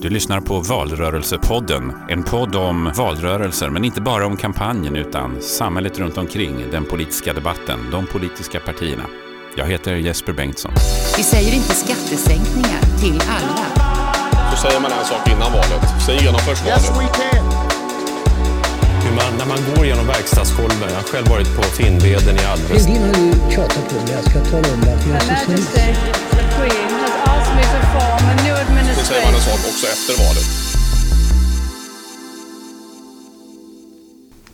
Du lyssnar på Valrörelsepodden, en podd om valrörelser, men inte bara om kampanjen utan samhället runt omkring, den politiska debatten, de politiska partierna. Jag heter Jesper Bengtsson. Vi säger inte skattesänkningar till alla. Så säger man en sak innan valet, sen genomförs valet. Hur man, när man går genom verkstadsgolven, jag har själv varit på Finnveden i Alvesta. Lindin har ju tjatat på mig. Jag ska tala om att jag är socialist säger man en sak också efter valet.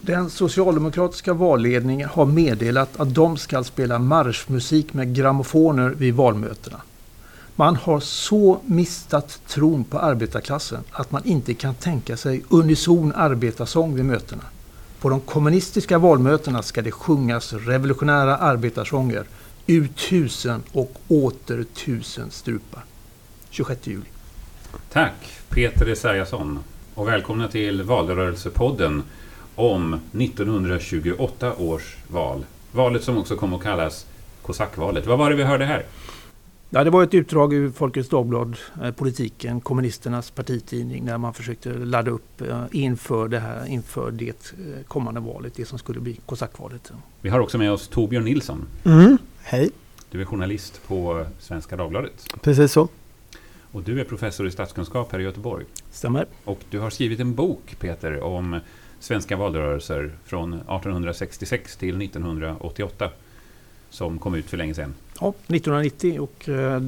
Den socialdemokratiska valledningen har meddelat att de ska spela marschmusik med grammofoner vid valmötena. Man har så mistat tron på arbetarklassen att man inte kan tänka sig unison arbetarsång vid mötena. På de kommunistiska valmötena ska det sjungas revolutionära arbetarsånger ur tusen och åter tusen strupar. 26 juli. Tack Peter Esaiasson och välkomna till Valrörelsepodden om 1928 års val. Valet som också kom att kallas Kosackvalet. Vad var det vi hörde här? Ja, det var ett utdrag ur Folkets Dagblad, eh, Politiken, kommunisternas partitidning, där man försökte ladda upp eh, inför det här, inför det eh, kommande valet, det som skulle bli kosackvalet. Vi har också med oss Torbjörn Nilsson. Mm, hej, Du är journalist på Svenska Dagbladet. precis så. Och du är professor i statskunskap här i Göteborg. Stämmer? Och du har skrivit en bok, Peter, om svenska valrörelser från 1866 till 1988. Som kom ut för länge sedan. Ja, 1990 och eh,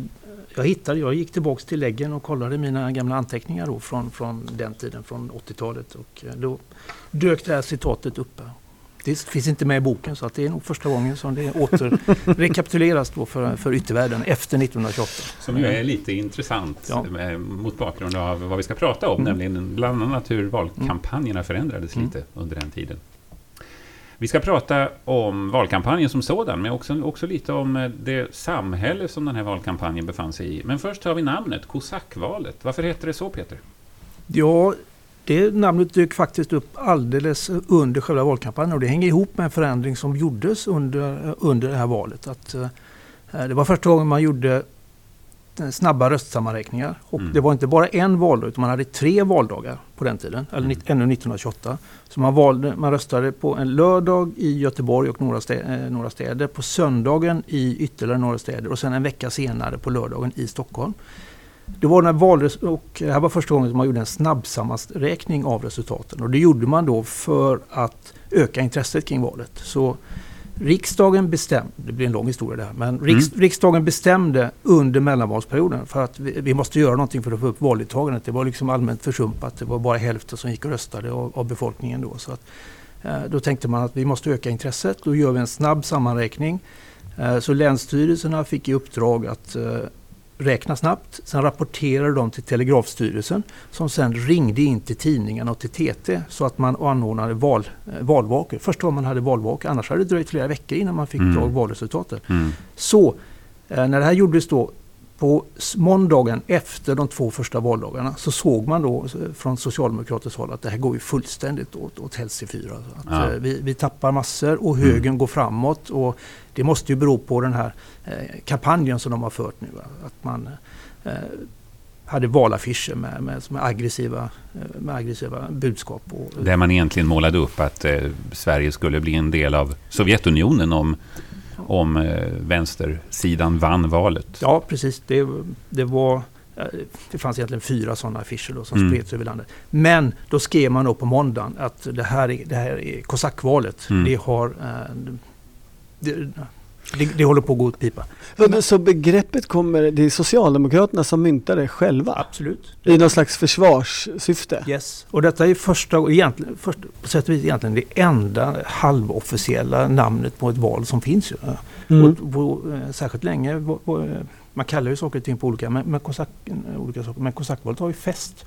jag hittade, jag gick tillbaks till läggen och kollade mina gamla anteckningar då från, från den tiden, från 80-talet och eh, då dök det här citatet upp. Det finns inte med i boken så att det är nog första gången som det åter rekapituleras då för, för yttervärlden efter 1928. Som ju är lite intressant Ja. eh, mot bakgrund av vad vi ska prata om, Mm. nämligen bland annat hur valkampanjerna förändrades Mm. lite under den tiden. Vi ska prata om valkampanjen som sådan, men också, också lite om eh, det samhälle som den här valkampanjen befann sig i. Men först har vi namnet, Kosackvalet. Varför heter det så, Peter? Ja, det namnet dök faktiskt upp alldeles under själva valkampanjen och det hänger ihop med en förändring som gjordes under, under det här valet. Att, eh, det var första gången man gjorde eh, snabba röstsammanräkningar. Och Mm. Det var inte bara en valdag utan man hade tre valdagar på den tiden, eller Mm. ännu 1928. Så man, valde, man röstade på en lördag i Göteborg och några, stä, eh, några städer, på söndagen i ytterligare några städer och sen en vecka senare på lördagen i Stockholm. Det var när valres och det här var första gången som man gjorde en snabbsammanräkning av resultaten. Och det gjorde man då för att öka intresset kring valet. Så riksdagen bestämde, det blir en lång historia det här, men riks, riksdagen bestämde under mellanvalsperioden för att vi, vi måste göra någonting för att få upp valdeltagandet. Det var liksom allmänt försumpat. Det var bara hälften som gick och röstade av, av befolkningen då. Så att, eh, då tänkte man att vi måste öka intresset. Då gör vi en snabb sammanräkning. Eh, så länsstyrelserna fick i uppdrag att eh, räkna snabbt. Sen rapporterade de till Telegrafstyrelsen som sen ringde in till tidningarna och till TT så att man anordnade val, eh, valvakor. Först var man hade valvakor, annars hade det dröjt flera veckor innan man fick Mm. valresultatet. Mm. Så eh, när det här gjordes då på måndagen efter de två första valdagarna så såg man då från socialdemokratiskt håll att det här går ju fullständigt åt, åt. Att, Ja. eh, vi, vi tappar massor och högern går framåt och det måste ju bero på den här eh, kampanjen som de har fört nu. Att man eh, hade valaffischer med, med, med, aggressiva, med aggressiva budskap. Och, Där man egentligen målade upp att eh, Sverige skulle bli en del av Sovjetunionen om, om eh, vänstersidan vann valet. Ja, precis. Det, det, var, eh, det fanns egentligen fyra sådana affischer då som Mm. spreds över landet. Men då skrev man då på måndagen att det här är, det här är kosackvalet. Mm. Det, har, eh, det, det, det håller på att gå åt pipa. Vadå, Så begreppet kommer, det är Socialdemokraterna som myntar det själva? Absolut. I någon slags försvarssyfte? Yes. Och detta är första, egentligen, först, på sätt och vis egentligen det enda halvofficiella namnet på ett val som finns. Ju. Mm. Och, på, eh, särskilt länge, var- var- man kallar ju saker och ting på olika, men, men, kosack, eh, olika saker, men kosackvalet har ju fäst.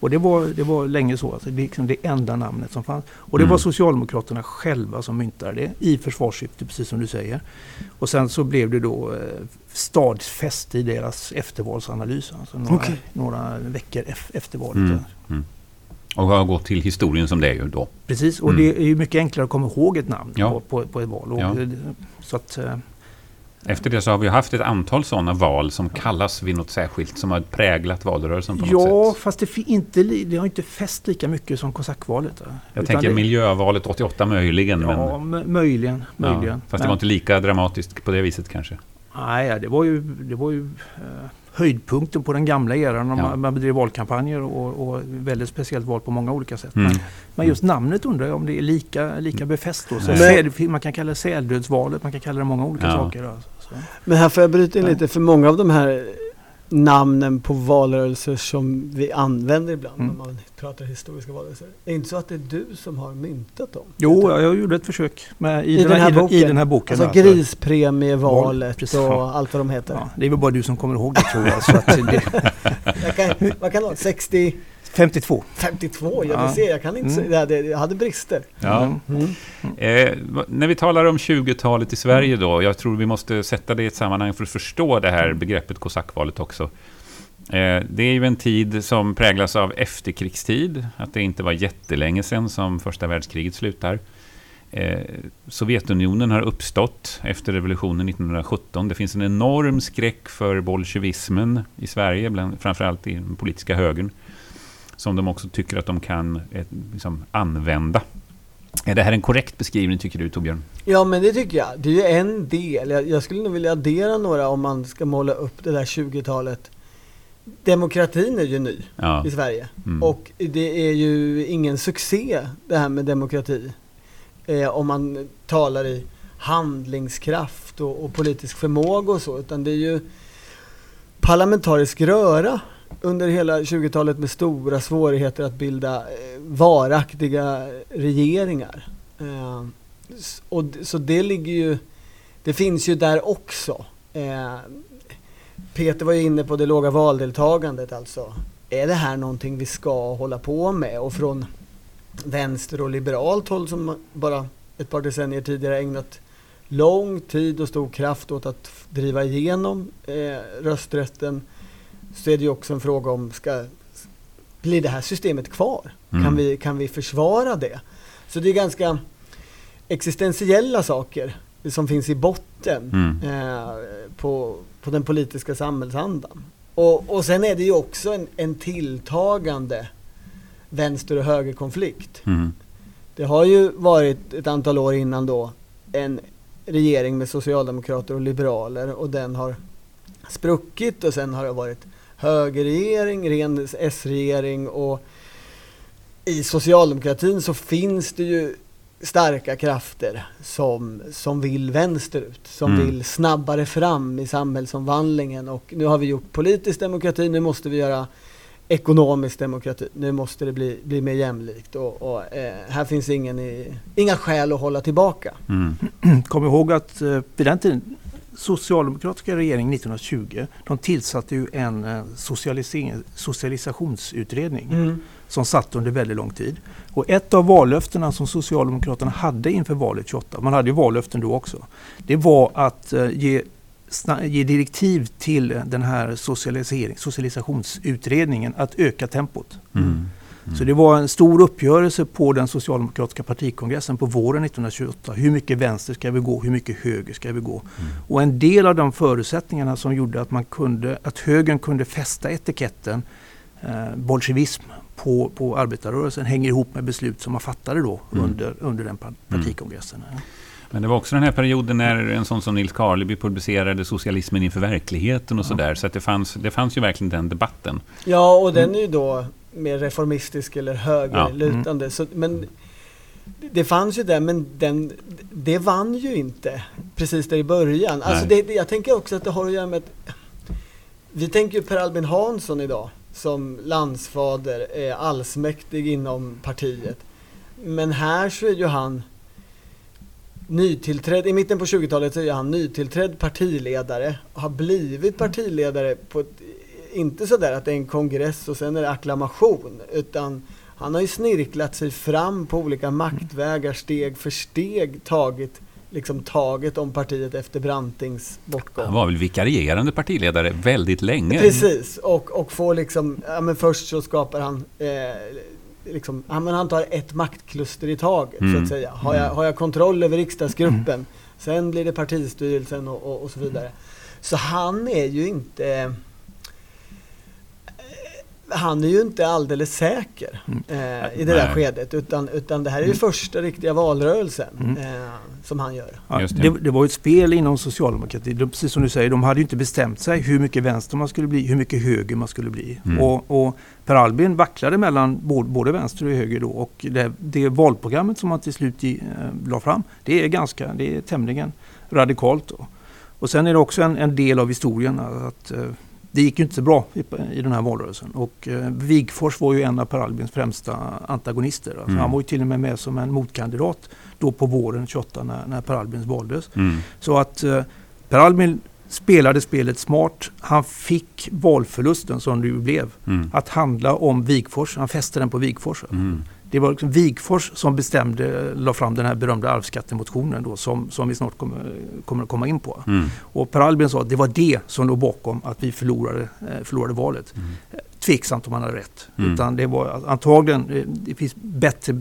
Och det var, det var länge så, alltså, det liksom det enda namnet som fanns. Och det Mm. var Socialdemokraterna själva som myntade det i försvarssyfte, precis som du säger. Och sen så blev det då eh, stadfäst i deras eftervalsanalys, alltså några, Okej. några veckor ef- efter valet. Mm. Mm. Och har gått till historien som det är ju då. Precis, och Mm. det är ju mycket enklare att komma ihåg ett namn Ja. på, på, på ett val. Och Ja. Så att, eh, Efter det så har vi haft ett antal sådana val som kallas vid något särskilt som har präglat valrörelsen på något Ja, sätt. fast det, inte, det har inte fäst lika mycket som kosackvalet. va? Jag tänker det, miljövalet 88 möjligen. Ja, men, möjligen. möjligen. ja, fast det Men- var inte lika dramatiskt på det viset kanske. Nej, det var ju, det var ju eh, höjdpunkten på den gamla eran när Ja. man, man bedrev valkampanjer och, och väldigt speciellt val på många olika sätt. Mm. Men, men just namnet undrar jag om det är lika, lika befäst då. Så säl, man kan kalla det säldödsvalet, man kan kalla det många olika Ja. saker. Alltså. Så. Men här får jag bryta in Ja. lite för många av de här namnen på valrörelser som vi använder ibland Mm. när man pratar historiska valrörelser. Det är inte så att det är du som har myntat dem? Jo, jag, jag gjorde ett försök med, i, I den, här, i, den- boken? i den här boken. Alltså alltså. grispremievalet och allt vad de heter. Ja, det är väl bara du som kommer ihåg det tror jag. Så att det, Jag kan, vad kan det vara? 60, 52. 52? Ja, Ja. ser, jag kan inte Mm. det. Jag hade brister. Ja. Mm. Mm. Eh, när vi talar om 20-talet i Sverige då, jag tror vi måste sätta det i ett sammanhang för att förstå det här begreppet kosackvalet också. Eh, det är ju en tid som präglas av efterkrigstid, att det inte var jättelänge sedan som första världskriget slutar. Eh, Sovjetunionen har uppstått efter revolutionen 1917. Det finns en enorm skräck för bolsjevismen i Sverige, bland, framförallt i den politiska högern, som de också tycker att de kan eh, liksom, använda. Är det här en korrekt beskrivning tycker du Torbjörn? Ja men det tycker jag. Det är ju en del. Jag, jag skulle nog vilja addera några om man ska måla upp det där 20-talet. Demokratin är ju ny Ja. i Sverige. Mm. Och det är ju ingen succé det här med demokrati. Eh, om man talar i handlingskraft och, och politisk förmåga och så. Utan det är ju parlamentarisk röra under hela 20-talet med stora svårigheter att bilda eh, varaktiga regeringar. Eh, och, så det ligger ju, det finns ju där också. Eh, Peter var ju inne på det låga valdeltagandet alltså. Är det här någonting vi ska hålla på med? Och från vänster och liberalt håll som bara ett par decennier tidigare ägnat lång tid och stor kraft åt att driva igenom eh, rösträtten så är det ju också en fråga om ska blir det här systemet kvar? Mm. Kan, vi, kan vi försvara det? Så det är ganska existentiella saker som finns i botten Mm. eh, på, på den politiska samhällsandan. Och, och sen är det ju också en, en tilltagande vänster och högerkonflikt. Mm. Det har ju varit ett antal år innan då en regering med socialdemokrater och liberaler och den har spruckit och sen har det varit högerregering, ren S-regering och i socialdemokratin så finns det ju starka krafter som, som vill vänsterut, som Mm. vill snabbare fram i samhällsomvandlingen och nu har vi gjort politisk demokrati, nu måste vi göra ekonomisk demokrati. Nu måste det bli, bli mer jämlikt och, och eh, här finns ingen i, inga skäl att hålla tillbaka. Mm. Kom ihåg att eh, vid den tiden, socialdemokratiska regeringen 1920, de tillsatte ju en eh, socialisationsutredning som satt under väldigt lång tid. Och ett av vallöftena som Socialdemokraterna hade inför valet 28, man hade ju vallöften då också, det var att eh, ge, ge direktiv till den här socialisering, socialisationsutredningen att öka tempot. Mm. Så det var en stor uppgörelse på den socialdemokratiska partikongressen på våren 1928. Hur mycket vänster ska vi gå? Hur mycket höger ska vi gå? Och en del av de förutsättningarna som gjorde att, man kunde, att högern kunde fästa etiketten eh, bolsjevism på, på arbetarrörelsen hänger ihop med beslut som man fattade då Mm. under, under den par- partikongressen. Men det var också den här perioden när en sån som Nils Karleby publicerade Socialismen inför verkligheten och Ja. sådär. Så att det, fanns, det fanns ju verkligen den debatten. Ja, och den är ju då mer reformistisk eller högerlutande. Så, men det fanns ju där, men den, det vann ju inte precis där i början. Alltså Nej. det, det, jag tänker också att det har att göra med att vi tänker ju Per Albin Hansson idag som landsfader, är allsmäktig inom partiet. Men här så är ju han nytillträdd, i mitten på 20-talet så är han nytillträdd partiledare och har blivit partiledare på ett, inte sådär att det är en kongress och sen är det acklamation utan han har ju snirklat sig fram på olika maktvägar steg för steg tagit liksom taget om partiet efter Brantings bortgång. Han var väl vikarierande partiledare väldigt länge. Precis, och, och får liksom, ja men först så skapar han eh, liksom, ja men han tar ett maktkluster i taget så Mm. att säga. Har jag, har jag kontroll över riksdagsgruppen Sen blir det partistyrelsen och, och, och så vidare. Så han är ju inte han är ju inte alldeles säker Mm. eh, i det där Nej. skedet utan, utan det här är ju första riktiga valrörelsen Mm. eh, som han gör. Ja, det. det. Det, var ju ett spel inom socialdemokratin. De, precis som du säger, de hade ju inte bestämt sig hur mycket vänster man skulle bli, hur mycket höger man skulle bli. Mm. Och, och Per Albin vacklade mellan både, både vänster och höger då. Och det, det valprogrammet som han till slut i, eh, la fram, det är ganska, det är tämligen radikalt. Då. Och sen är det också en, en del av historien att eh, det gick ju inte så bra i, i den här valrörelsen. Och eh, Wigforss var ju en av Per Albins främsta antagonister. Alltså Mm. Han var ju till och med med som en motkandidat då på våren 28 när, när Per Albin valdes. Mm. Så att eh, Per Albin spelade spelet smart. Han fick valförlusten som det ju blev Mm. att handla om Wigforss. Han fäste den på Wigforss. Mm. Det var liksom Wigforss som bestämde, la fram den här berömda arvsskattemotionen då, som, som vi snart kommer, kommer att komma in på. Mm. Och Per Albin sa att det var det som låg bakom att vi förlorade, eh, förlorade valet. Mm. Tveksamt om han hade rätt. Mm. Utan det var antagligen, eh, det finns bättre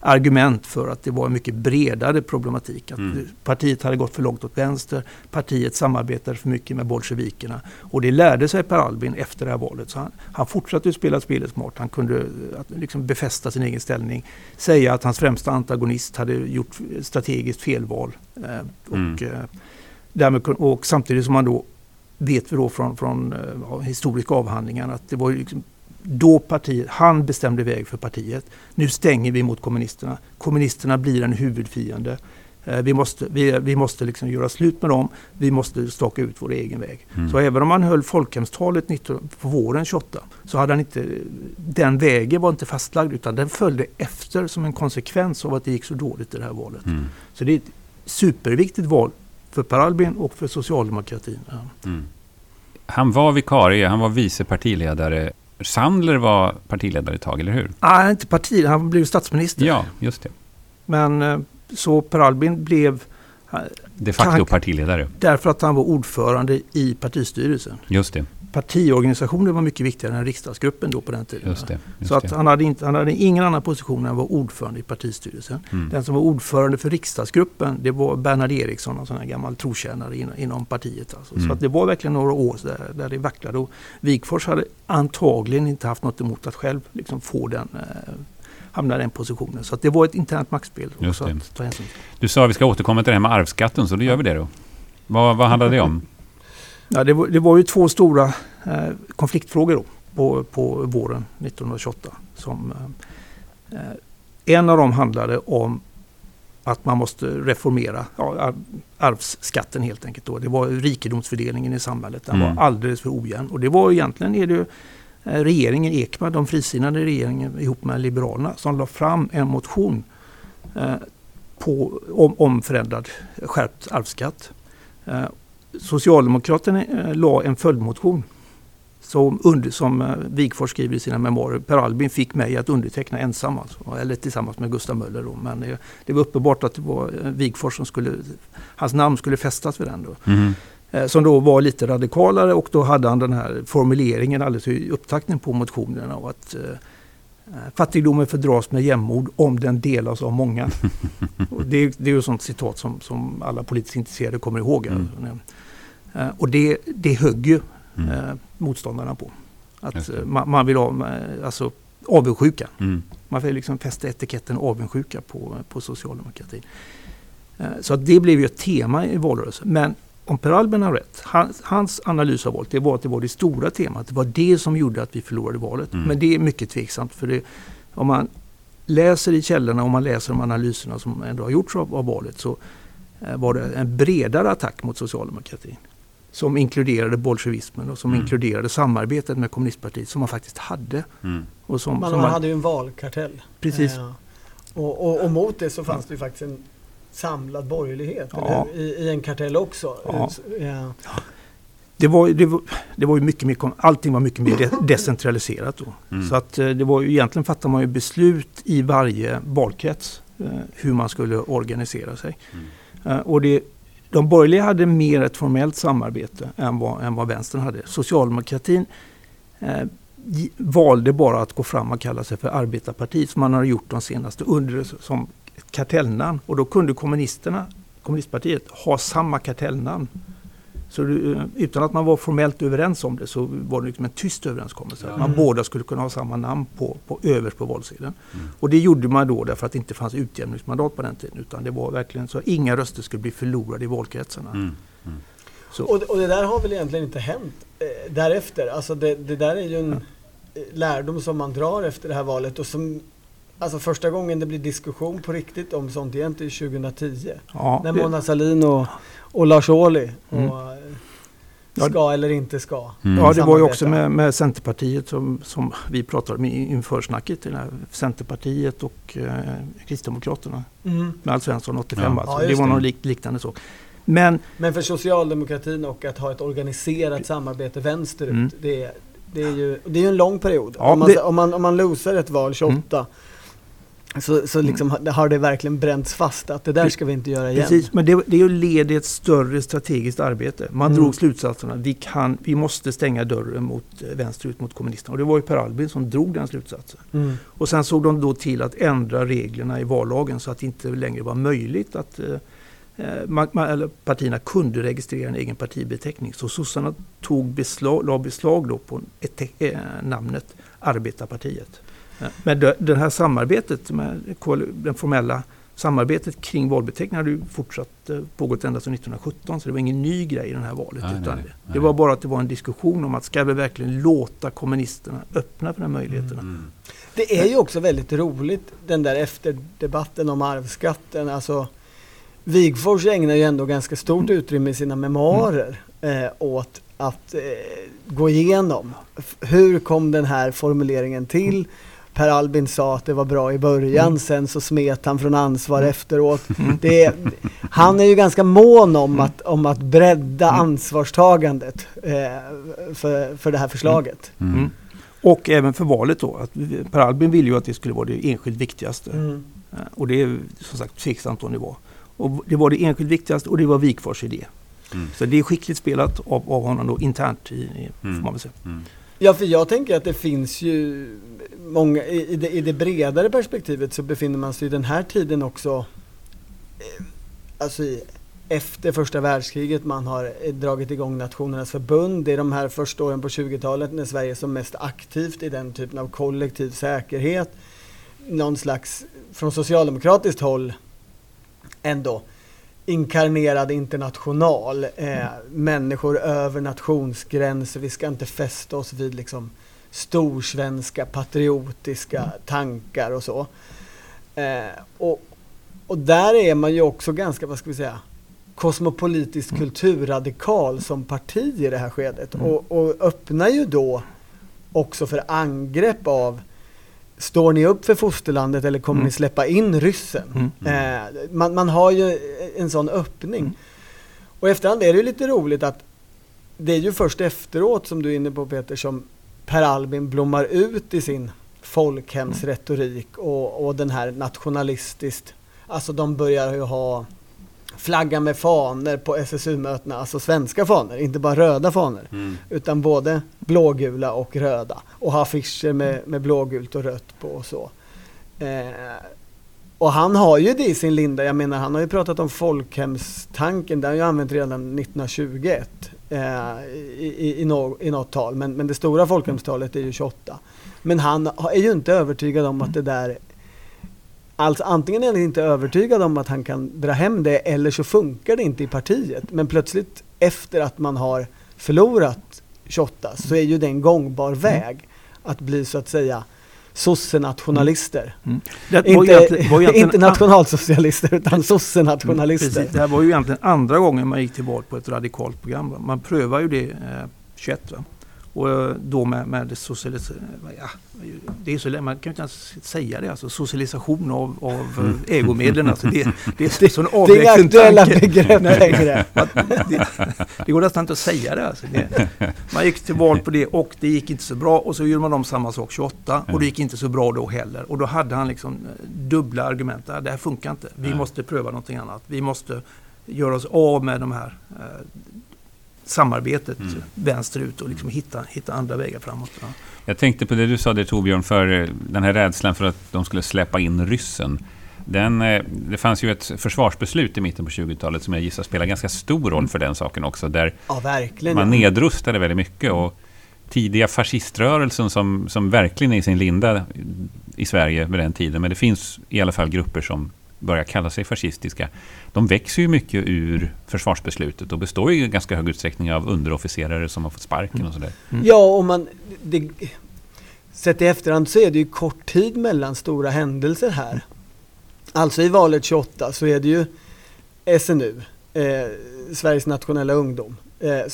argument för att det var en mycket bredare problematik. Att Mm. partiet hade gått för långt åt vänster, partiet samarbetade för mycket med bolsjevikerna. Och det lärde sig Per Albin efter det här valet. Så han, han fortsatte att spela spelet smart. Han kunde eh, att, liksom befästa sin egen ställning. Säga att hans främsta antagonist hade gjort strategiskt felval. Eh, och, Mm. eh, därmed, och samtidigt som man då vet vi då från, från eh, ja, historiska avhandlingar att det var ju liksom då partiet, han bestämde väg för partiet. Nu stänger vi mot kommunisterna. Kommunisterna blir en huvudfiende. Eh, Vi måste, vi, vi måste liksom göra slut med dem. Vi måste staka ut vår egen väg. Mm. Så även om han höll folkhemstalet 19, på våren 28 så hade han inte, den vägen var inte fastlagd utan den följde efter som en konsekvens av att det gick så dåligt i det här valet. Mm. Så det är ett superviktigt val för Per Albin och för socialdemokratin. Mm. Han var vikarie, han var vice partiledare. Sandler var partiledare ett tag, eller hur? Ah, inte parti, han blev statsminister. Ja, just det. Men eh, så Per Albin blev eh, De facto partiledare. därför att han var ordförande i partistyrelsen. Just det. Partiorganisationen var mycket viktigare än riksdagsgruppen då på den tiden. Just det. Just så att han hade, inte, han hade ingen annan position än att vara ordförande i partistyrelsen. Mm. Den som var ordförande för riksdagsgruppen det var Bernhard Eriksson, en sån här gammal trotjänare inom, inom partiet. Alltså. Mm. Så att det var verkligen några år där, där det vacklade. Och Wigforss hade antagligen inte haft något emot att själv liksom få den, eh, hamna i den positionen. Så att det var ett internt maktspel också att ta hänsyn till. Du sa att vi ska återkomma till det här med arvsskatten, så då gör vi det då. Vad, vad handlar det om? Ja, det, var, det var ju två stora eh, konfliktfrågor då, på, på våren 1928. Som, eh, eh, en av dem handlade om att man måste reformera ja, ar- arvsskatten helt enkelt. Då. Det var rikedomsfördelningen i samhället. Den Mm. var alldeles för ojämn. Och det var egentligen är det ju, eh, regeringen Ekman, de frisinnade regeringen ihop med Liberalerna som la fram en motion eh, på, om, om förändrad skärpt arvsskatt. Eh, Socialdemokraterna eh, la en följdmotion som, under, som eh, Wigforss skriver i sina memoarer. Per Albin fick mig att underteckna ensam, alltså, eller tillsammans med Gustav Möller. Då. Men eh, det var uppenbart att det var Wigforss som skulle, hans namn skulle fästas vid den. Då. Eh, som då var lite radikalare och då hade han den här formuleringen alldeles i upptakten på motionen av att fattigdomen fördras med jämnmod om den delas av många. det, det är ju ett sånt citat som, som alla politiskt intresserade kommer ihåg. Mm. Eh, och det, det högg ju Mm. eh, motståndarna på. Att eh, man, man vill ha alltså, avundsjuka. Mm. Man vill liksom fästa etiketten avundsjuka på, på socialdemokratin. Så att det blev ju ett tema i valrörelsen. Men om Per Albin har rätt, hans, hans analys av valet, det var att det var det stora temat. Det var det som gjorde att vi förlorade valet. Mm. Men det är mycket tveksamt. För det, om man läser i källorna och man läser de analyserna som ändå har gjorts av, av valet så var det en bredare attack mot socialdemokratin. Som inkluderade bolsjevismen och som Mm. inkluderade samarbetet med kommunistpartiet som man faktiskt hade. Mm. Och som, Man, som man hade ju en valkartell. Precis. Eh, och, och, och mot det så fanns det ju faktiskt en samlad borgerlighet Ja. I, i en kartell också. Ja. Eh, Det var, det, var, det var ju mycket mer, allting var mycket mer de, decentraliserat då. Mm. Så att eh, det var ju, egentligen fattar man ju beslut i varje valkrets eh, hur man skulle organisera sig. Mm. Eh, och det, de borgerliga hade mer ett formellt samarbete än vad, än vad vänstern hade. Socialdemokratin eh, valde bara att gå fram och kalla sig för arbetarparti som man har gjort de senaste under som kartellnamn. Och då kunde kommunisterna kommunistpartiet ha samma kartellnamn. Så eh, utan att man var formellt överens om det så var det liksom en tyst överenskommelse. Att man Mm. båda skulle kunna ha samma namn på, på överst på valsedeln. Och det gjorde man då därför att det inte fanns utjämningsmandat på den tiden. Utan det var verkligen så att inga röster skulle bli förlorade i valkretsarna. Mm. Så, Och, och det där har väl egentligen inte hänt eh, därefter. Alltså det, det där är ju en eh, lärdom som man drar efter det här valet och som Alltså första gången det blir diskussion på riktigt om sånt egentligen är 2010. ja, När Mona Sahlin och, och Lars Ohly och, Mm. eh, Ja, ska eller inte ska. Mm. Ja, det var ju också med, med Centerpartiet som, som vi pratade om i- inför snacket. Centerpartiet och eh, Kristdemokraterna Mm. med Alf Svensson 85. Ja. Alltså. Ja, det var det. något lik, liknande så. Men Men för socialdemokratin och att ha ett organiserat samarbete vänsterut, Mm. det, är, det, är ju, det är en lång period. Ja, om, man, det- Mm. om, man, om man losar ett val 28 så, så liksom har- har det verkligen bränts fast att det där ska vi inte göra igen. Precis, men det, det är ju led i ett större strategiskt arbete. Man Mm. drog slutsatserna. Vi, kan, vi måste stänga dörren mot eh, vänsterut mot kommunisterna. Och det var ju Per Albin som drog den slutsatsen. Mm. Och sen såg de då till att ändra reglerna i vallagen så att det inte längre var möjligt att eh, eh, man, man, eller partierna kunde registrera en egen partibeteckning. Så sossarna tog beslag, la beslag då på ett, eh, namnet Arbetarpartiet. Men det, det här samarbetet, med den formella samarbetet kring valbeteckningar hade ju fortsatt eh, pågått ända sedan 1917 så det var ingen ny grej i det här valet. Nej, utan nej, det, nej. det var bara att det var en diskussion om att ska vi verkligen låta kommunisterna öppna för de här möjligheterna. Mm. Det är ju också väldigt roligt den där efterdebatten om arvsskatten. Alltså, Wigforss ägnar ju ändå ganska stort utrymme i sina memoarer eh, åt att eh, gå igenom hur kom den här formuleringen till. Per Albin sa att det var bra i början, sen så smet han från ansvar efteråt. Det är, han är ju ganska mån om att, om att bredda ansvarstagandet eh, för, för det här förslaget. Mm. Mm. Och även för valet då. Att per Albin ville ju att det skulle vara det enskilt viktigaste. Mm. Eh, Och det är som sagt tveksamt om det var. Och det var det enskilt viktigaste och det var Wigforss idé. Mm. Så det är skickligt spelat av, av honom då internt i, i får Mm. man väl säga. Mm. Ja, för jag tänker att det finns ju många, i det, i det bredare perspektivet så befinner man sig i den här tiden också, eh, alltså i, efter första världskriget man har eh, dragit igång Nationernas förbund. Det är de här första åren på 20-talet när Sverige är som mest aktivt i den typen av kollektiv säkerhet. Någon slags, från socialdemokratiskt håll, ändå inkarnerad international. Eh, människor över nationsgränser. Vi ska inte fästa oss vid liksom storsvenska patriotiska tankar och så. Eh, och, och där är man ju också ganska, vad ska vi säga, kosmopolitiskt kulturradikal som parti i det här skedet. Och, och öppnar ju då också för angrepp av Står ni upp för fosterlandet eller kommer Mm. ni släppa in ryssen? Mm. Eh, man, man har ju en sån öppning. Mm. Och efterhand är det ju lite roligt att det är ju först efteråt som du är inne på Peter som Per Albin blommar ut i sin folkhemsretorik och, och den här nationalistiskt. Alltså de börjar ju ha flagga med faner på SSU-mötena, alltså svenska faner, inte bara röda faner. Mm. Utan både blågula och röda. Och ha affischer med, med blågult och rött på och så. Eh, och han har ju det i sin linda. Jag menar, han har ju pratat om folkhemstanken. Den har ju använt redan 1921 eh, i, i, i, i något tal. Men, men det stora folkhemstalet är ju 28. Men han är ju inte övertygad om att det där Alltså antingen är han inte övertygad om att han kan dra hem det eller så funkar det inte i partiet. Men plötsligt efter att man har förlorat 28 så är ju det en gångbar väg att bli så att säga sossenationalister. Mm. Det var Inte, var inte nationalsocialister utan sossenationalister. Precis, det här var ju egentligen andra gången man gick till val på ett radikalt program. Va? Man prövade ju det eh, 21. Va? Och eh, då med, med socialis- ja, det är så man kan ju inte ens säga det, alltså socialisation av, av Mm. eh, ägomedlen. Alltså det, det är så- så en Det är avlägsen aktuella tanke. begrepp längre. Det, det går nästan inte att säga det, alltså det. Man gick till val på det och det gick inte så bra och så gjorde man om samma sak 28 och det gick inte så bra då heller. Och då hade han liksom eh, dubbla argument. Det här funkar inte. Vi Nej. måste pröva någonting annat. Vi måste göra oss av med de här samarbetet Mm. vänsterut och liksom hitta, hitta andra vägar framåt. Ja. Jag tänkte på det du sa där Torbjörn, för eh, den här rädslan för att de skulle släppa in ryssen. Den, eh, det fanns ju ett försvarsbeslut i mitten på 20-talet som jag gissar spelar ganska stor roll för den saken också. Där Ja, man nedrustade väldigt mycket. Och tidiga fasciströrelsen som, som verkligen är i sin linda i Sverige vid den tiden. Men det finns i alla fall grupper som börjar kalla sig fascistiska. De växer ju mycket ur försvarsbeslutet och består ju i ganska hög utsträckning av underofficerare som har fått sparken och sådär. Ja, och man... Det, sett i efterhand så är det ju kort tid mellan stora händelser här. Alltså i valet 28 så är det ju SNU, eh, Sveriges nationella ungdom. Eh, eh,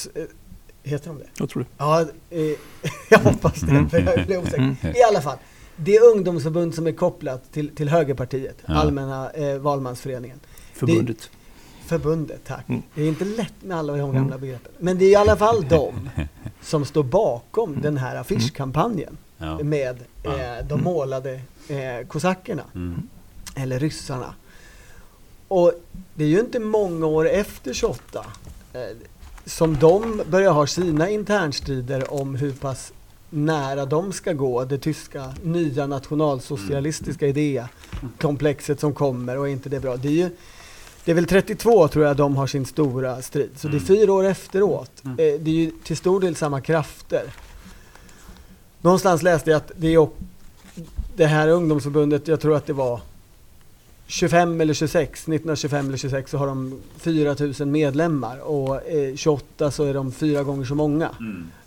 heter de det? Jag tror det. Ja, eh, jag hoppas det. Mm, för jag blev osäker. I alla fall, det ungdomsförbund som är kopplat till, till Högerpartiet, Ja. Allmänna eh, valmansföreningen. Förbundet. Förbundet, tack. Mm. Det är inte lätt med alla de gamla begreppen. Men det är i alla fall de som står bakom den här affischkampanjen Ja. med eh, de målade eh, kosackerna, Mm. eller ryssarna. Och det är ju inte många år efter 28 eh, som de börjar ha sina internstrider om hur pass nära de ska gå det tyska nya nationalsocialistiska idékomplexet som kommer och är inte det bra. Det är ju det är väl 32 tror jag de har sin stora strid. Så det är fyra år efteråt. Eh, det är ju till stor del samma krafter. Någonstans läste jag att det, är, det här ungdomsförbundet, jag tror att det var 25 eller 26, 1925 eller 26 så har de 4000 medlemmar och eh, 28 så är de fyra gånger så många.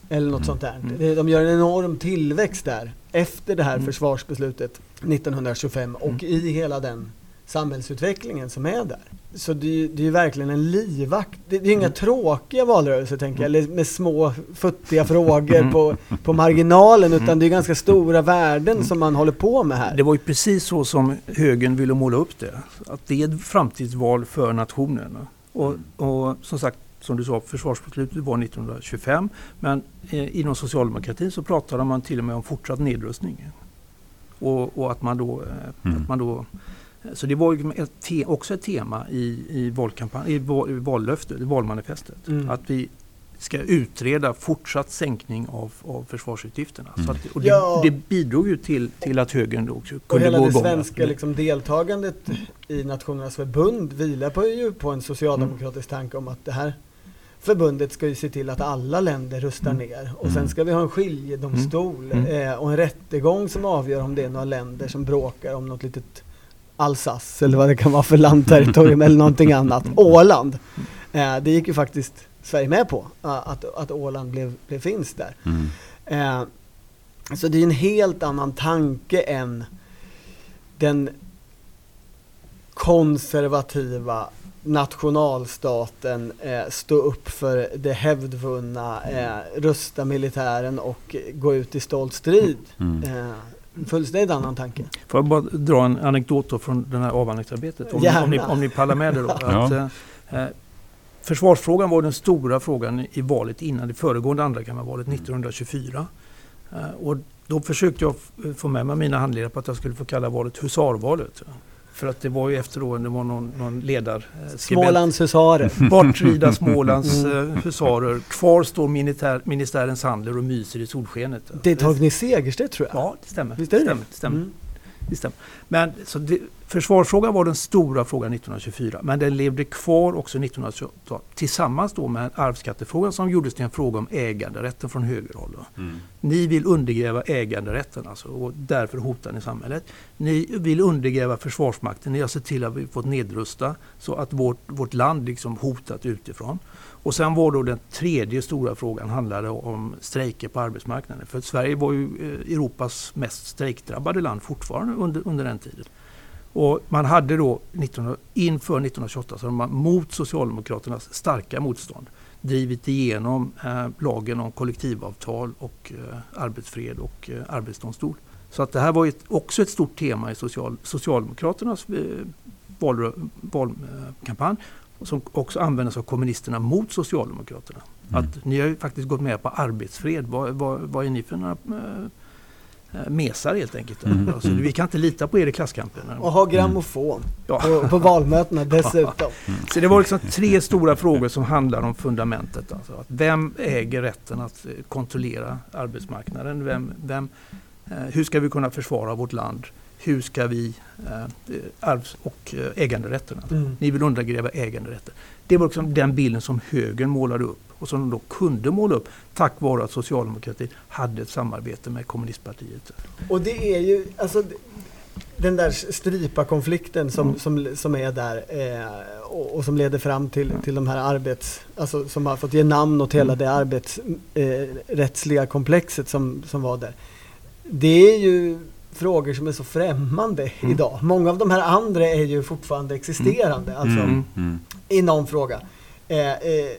Eller något sånt där. Det- De gör en enorm tillväxt där efter det här försvarsbeslutet 1925 och i hela den samhällsutvecklingen som är där. Så det, det är ju verkligen en livakt. Det, det är inga tråkiga valrörelser tänker jag, eller med små futtiga frågor på, på marginalen utan det är ganska stora värden som man håller på med här. Det var ju precis så som högern ville måla upp det. Att det är ett framtidsval för nationen. Och, och som sagt, som du sa, försvarsbeslutet var 1925. Men eh, inom socialdemokratin så pratade man till och med om fortsatt nedrustning. Och, och att man då... Eh, Mm. att man då så det var ju ett te, också ett tema i, i, i, val, i vallöftet, i valmanifestet. Mm. Att vi ska utreda fortsatt sänkning av, av försvarsutgifterna. Så att, och det, Ja. det bidrog ju till, till att högern då också Och kunde hela gå det igång. svenska liksom, deltagandet i Nationernas förbund vilar på, ju på en socialdemokratisk tanke om att det här förbundet ska ju se till att alla länder rustar ner och sen ska vi ha en skiljedomstol Mm. eh, och en rättegång som avgör om det är några länder som bråkar om något litet Alsace eller vad det kan vara för landterritorium eller någonting annat. Åland. Eh, det gick ju faktiskt Sverige med på, eh, att, att Åland blev, blev finskt där. Mm. Eh, så det är en helt annan tanke än den konservativa nationalstaten eh, stå upp för det hävdvunna, eh, rusta militären och gå ut i stolt strid. Mm. Eh, fullständigt annan tanke. Får jag bara dra en anekdot då från det här avhandlingsarbetet? Om, Gärna. om, ni, om ni pallar med det då. Ja. Att, eh, eh, försvarsfrågan var den stora frågan i valet innan det föregående andrakammarvalet 1924. Eh, och då försökte jag få med mig mina handledare på att jag skulle få kalla valet husarvalet. För att det var ju efter då, det var någon, någon ledar... eh. Smålands husarer. Vart rider Smålands eh, husarer? Kvar står militär, ministärens handlar och myser i solskenet. Det är Torgny Segerstedt tror jag. Ja, det stämmer. Visst är det? stämmer, det stämmer. Mm. Det stämmer. Men, så det, försvarsfrågan var den stora frågan 1924, men den levde kvar också 1928 tillsammans då med arvsskattefrågan som gjordes till en fråga om äganderätten från högerhåll. Mm. Ni vill undergräva äganderätten alltså, och därför hotar ni samhället. Ni vill undergräva försvarsmakten. Ni har sett till att vi fått nedrusta så att vårt, vårt land liksom hotat utifrån. Och sen var då den tredje stora frågan handlade om strejker på arbetsmarknaden. För Sverige var ju eh, Europas mest strejkdrabbade land fortfarande under, under den tiden. Och man hade då 19, inför 1928, så man mot Socialdemokraternas starka motstånd drivit igenom eh, lagen om kollektivavtal och eh, arbetsfred och eh, arbetsdomstol. Så att det här var ett, också ett stort tema i social, Socialdemokraternas eh, val, valkampanj som också användes av kommunisterna mot Socialdemokraterna. Mm. Att ni har ju faktiskt gått med på arbetsfred. Vad, vad, vad är ni för några eh, mesar helt enkelt? Mm. Alltså, vi kan inte lita på er i klasskampen. Och ha grammofon Ja. på, på valmötena dessutom. Så det var liksom tre stora frågor som handlar om fundamentet. Alltså att vem äger rätten att eh, kontrollera arbetsmarknaden? Vem, vem, eh, hur ska vi kunna försvara vårt land? Hur ska vi eh, arvs och eh, äganderätterna. Mm. Ni vill undergräva äganderätten. Det var liksom den bilden som högern målade upp och som de då kunde måla upp tack vare att socialdemokratin hade ett samarbete med kommunistpartiet. Och det är ju, alltså den där stripa-konflikten som, Mm. som, som är där eh, och, och som leder fram till, till de här arbets, alltså som har fått ge namn åt hela Mm. det arbetsrättsliga eh, komplexet som, som var där. Det är ju frågor som är så främmande Mm. idag. Många av de här andra är ju fortfarande existerande, alltså Mm, mm. i någon fråga. Eh, eh,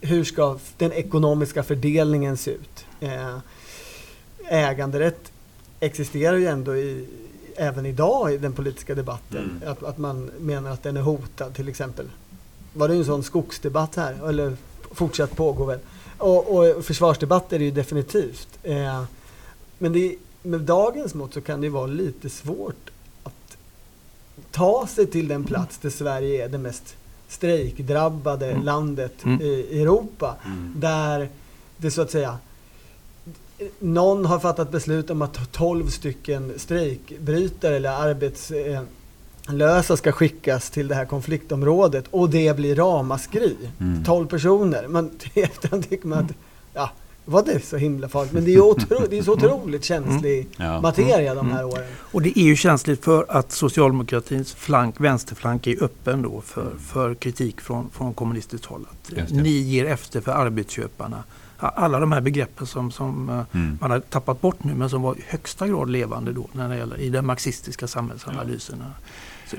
hur ska den ekonomiska fördelningen se ut? Eh, äganderätt existerar ju ändå i, även idag i den politiska debatten. Mm. Att, att man menar att den är hotad till exempel. Var det en sån skogsdebatt här? Eller fortsatt pågår väl? Och, och försvarsdebatt är det ju definitivt. Eh, men det, med dagens mått så kan det vara lite svårt att ta sig till den plats där Sverige är det mest strejkdrabbade Mm. landet Mm. i Europa. Mm. Där det så att säga någon har fattat beslut om att 12 stycken strejkbrytare eller arbetslösa ska skickas till det här konfliktområdet och det blir ramaskri. Mm. 12 personer. Man, efterhand tycker man att ja, var det så himla farligt? Men det är ju otro, det är så otroligt känslig Ja. materia de Mm. här åren. Och det är ju känsligt för att socialdemokratins flank, vänsterflank är öppen då för, för kritik från, från kommunistiskt håll. Att ni ger efter för arbetsköparna. Ja, Alla de här begreppen som, som eh, Mm. man har tappat bort nu men som var i högsta grad levande då när det gäller, i den marxistiska samhällsanalysen.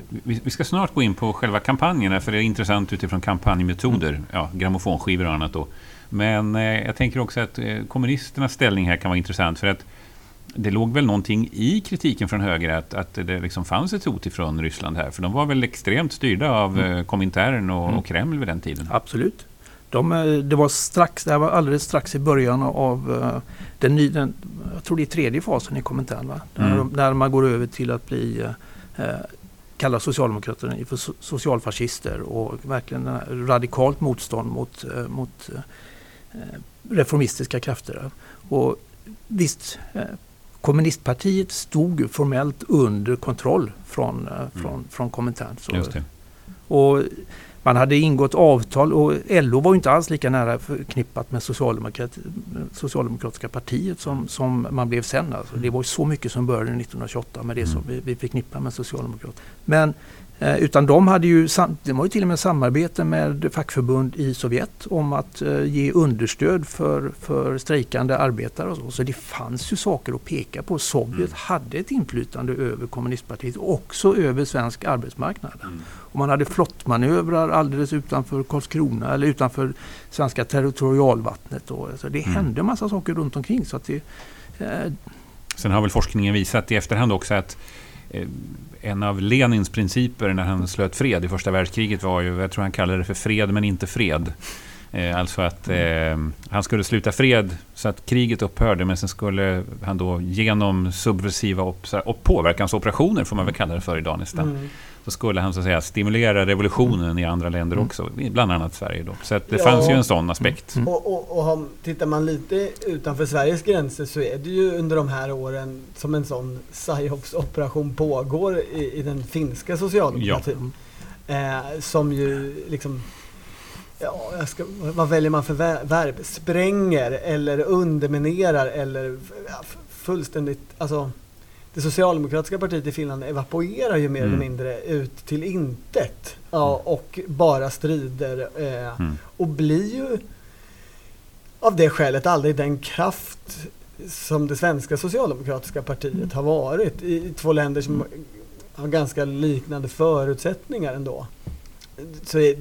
Vi, vi ska snart gå in på själva kampanjerna för det är intressant utifrån kampanjmetoder, Mm. ja, grammofonskivor och annat då. Men eh, jag tänker också att eh, kommunisternas ställning här kan vara intressant för att det låg väl någonting i kritiken från höger att, att det liksom fanns ett hot ifrån Ryssland här. För de var väl extremt styrda av Mm. eh, Komintern och, Mm. och Kreml vid den tiden. Absolut. De, det, var strax, det var alldeles strax i början av den, ny, den jag tror det är tredje fasen i Komintern. Va? Mm. där man går över till att bli eh, kalla Socialdemokraterna för so- socialfascister och verkligen radikalt motstånd mot, mot reformistiska krafter. Och visst, eh, kommunistpartiet stod formellt under kontroll från, eh, från, från Komintern. Så- Just det. och man hade ingått avtal och LO var inte alls lika nära förknippat med socialdemokrat, Socialdemokratiska partiet som, som man blev sen. Alltså. Det var ju så mycket som började 1928 med det som vi, vi förknippar med Socialdemokraterna. Men eh, utan de hade ju, det var ju till och med samarbete med fackförbund i Sovjet om att eh, ge understöd för, för strejkande arbetare och så. Så det fanns ju saker att peka på. Sovjet Mm. hade ett inflytande över kommunistpartiet och också över svensk arbetsmarknad. Mm. Och man hade flottmanövrar alldeles utanför Karlskrona eller utanför svenska territorialvattnet. Och, alltså det Mm. hände massa saker runt omkring. Så att det, eh, Sen har väl forskningen visat i efterhand också att eh, en av Lenins principer när han slöt fred i första världskriget var ju, jag tror han kallade det för fred men inte fred. Eh, alltså att eh, han skulle sluta fred så att kriget upphörde men sen skulle han då genom subversiva op- påverkansoperationer får man väl kalla det för idag nästan. Mm. Så skulle han så att säga stimulera revolutionen i andra länder Mm. också, bland annat Sverige då. Så det Ja. fanns ju en sån aspekt. Mm. Och, och, och har, tittar man lite utanför Sveriges gränser så är det ju under de här åren som en sån psyops-operation pågår i, i den finska socialdemokratin. Eh, som ju liksom, ja, ska, vad väljer man för ver- verb? Spränger eller underminerar eller ja, fullständigt, alltså det socialdemokratiska partiet i Finland evaporerar ju mer Mm. eller mindre ut till intet. Ja, och bara strider. Eh, Mm. och blir ju av det skälet aldrig den kraft som det svenska socialdemokratiska partiet har varit i två länder som har ganska liknande förutsättningar ändå. Så,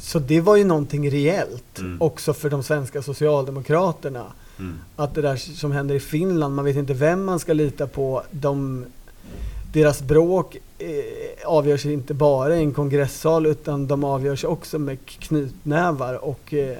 så det var ju någonting reellt Mm. också för de svenska socialdemokraterna. Mm. Att det där som händer i Finland, man vet inte vem man ska lita på. De, deras bråk eh, avgörs inte bara i en kongressal utan de avgörs också med knytnävar och eh,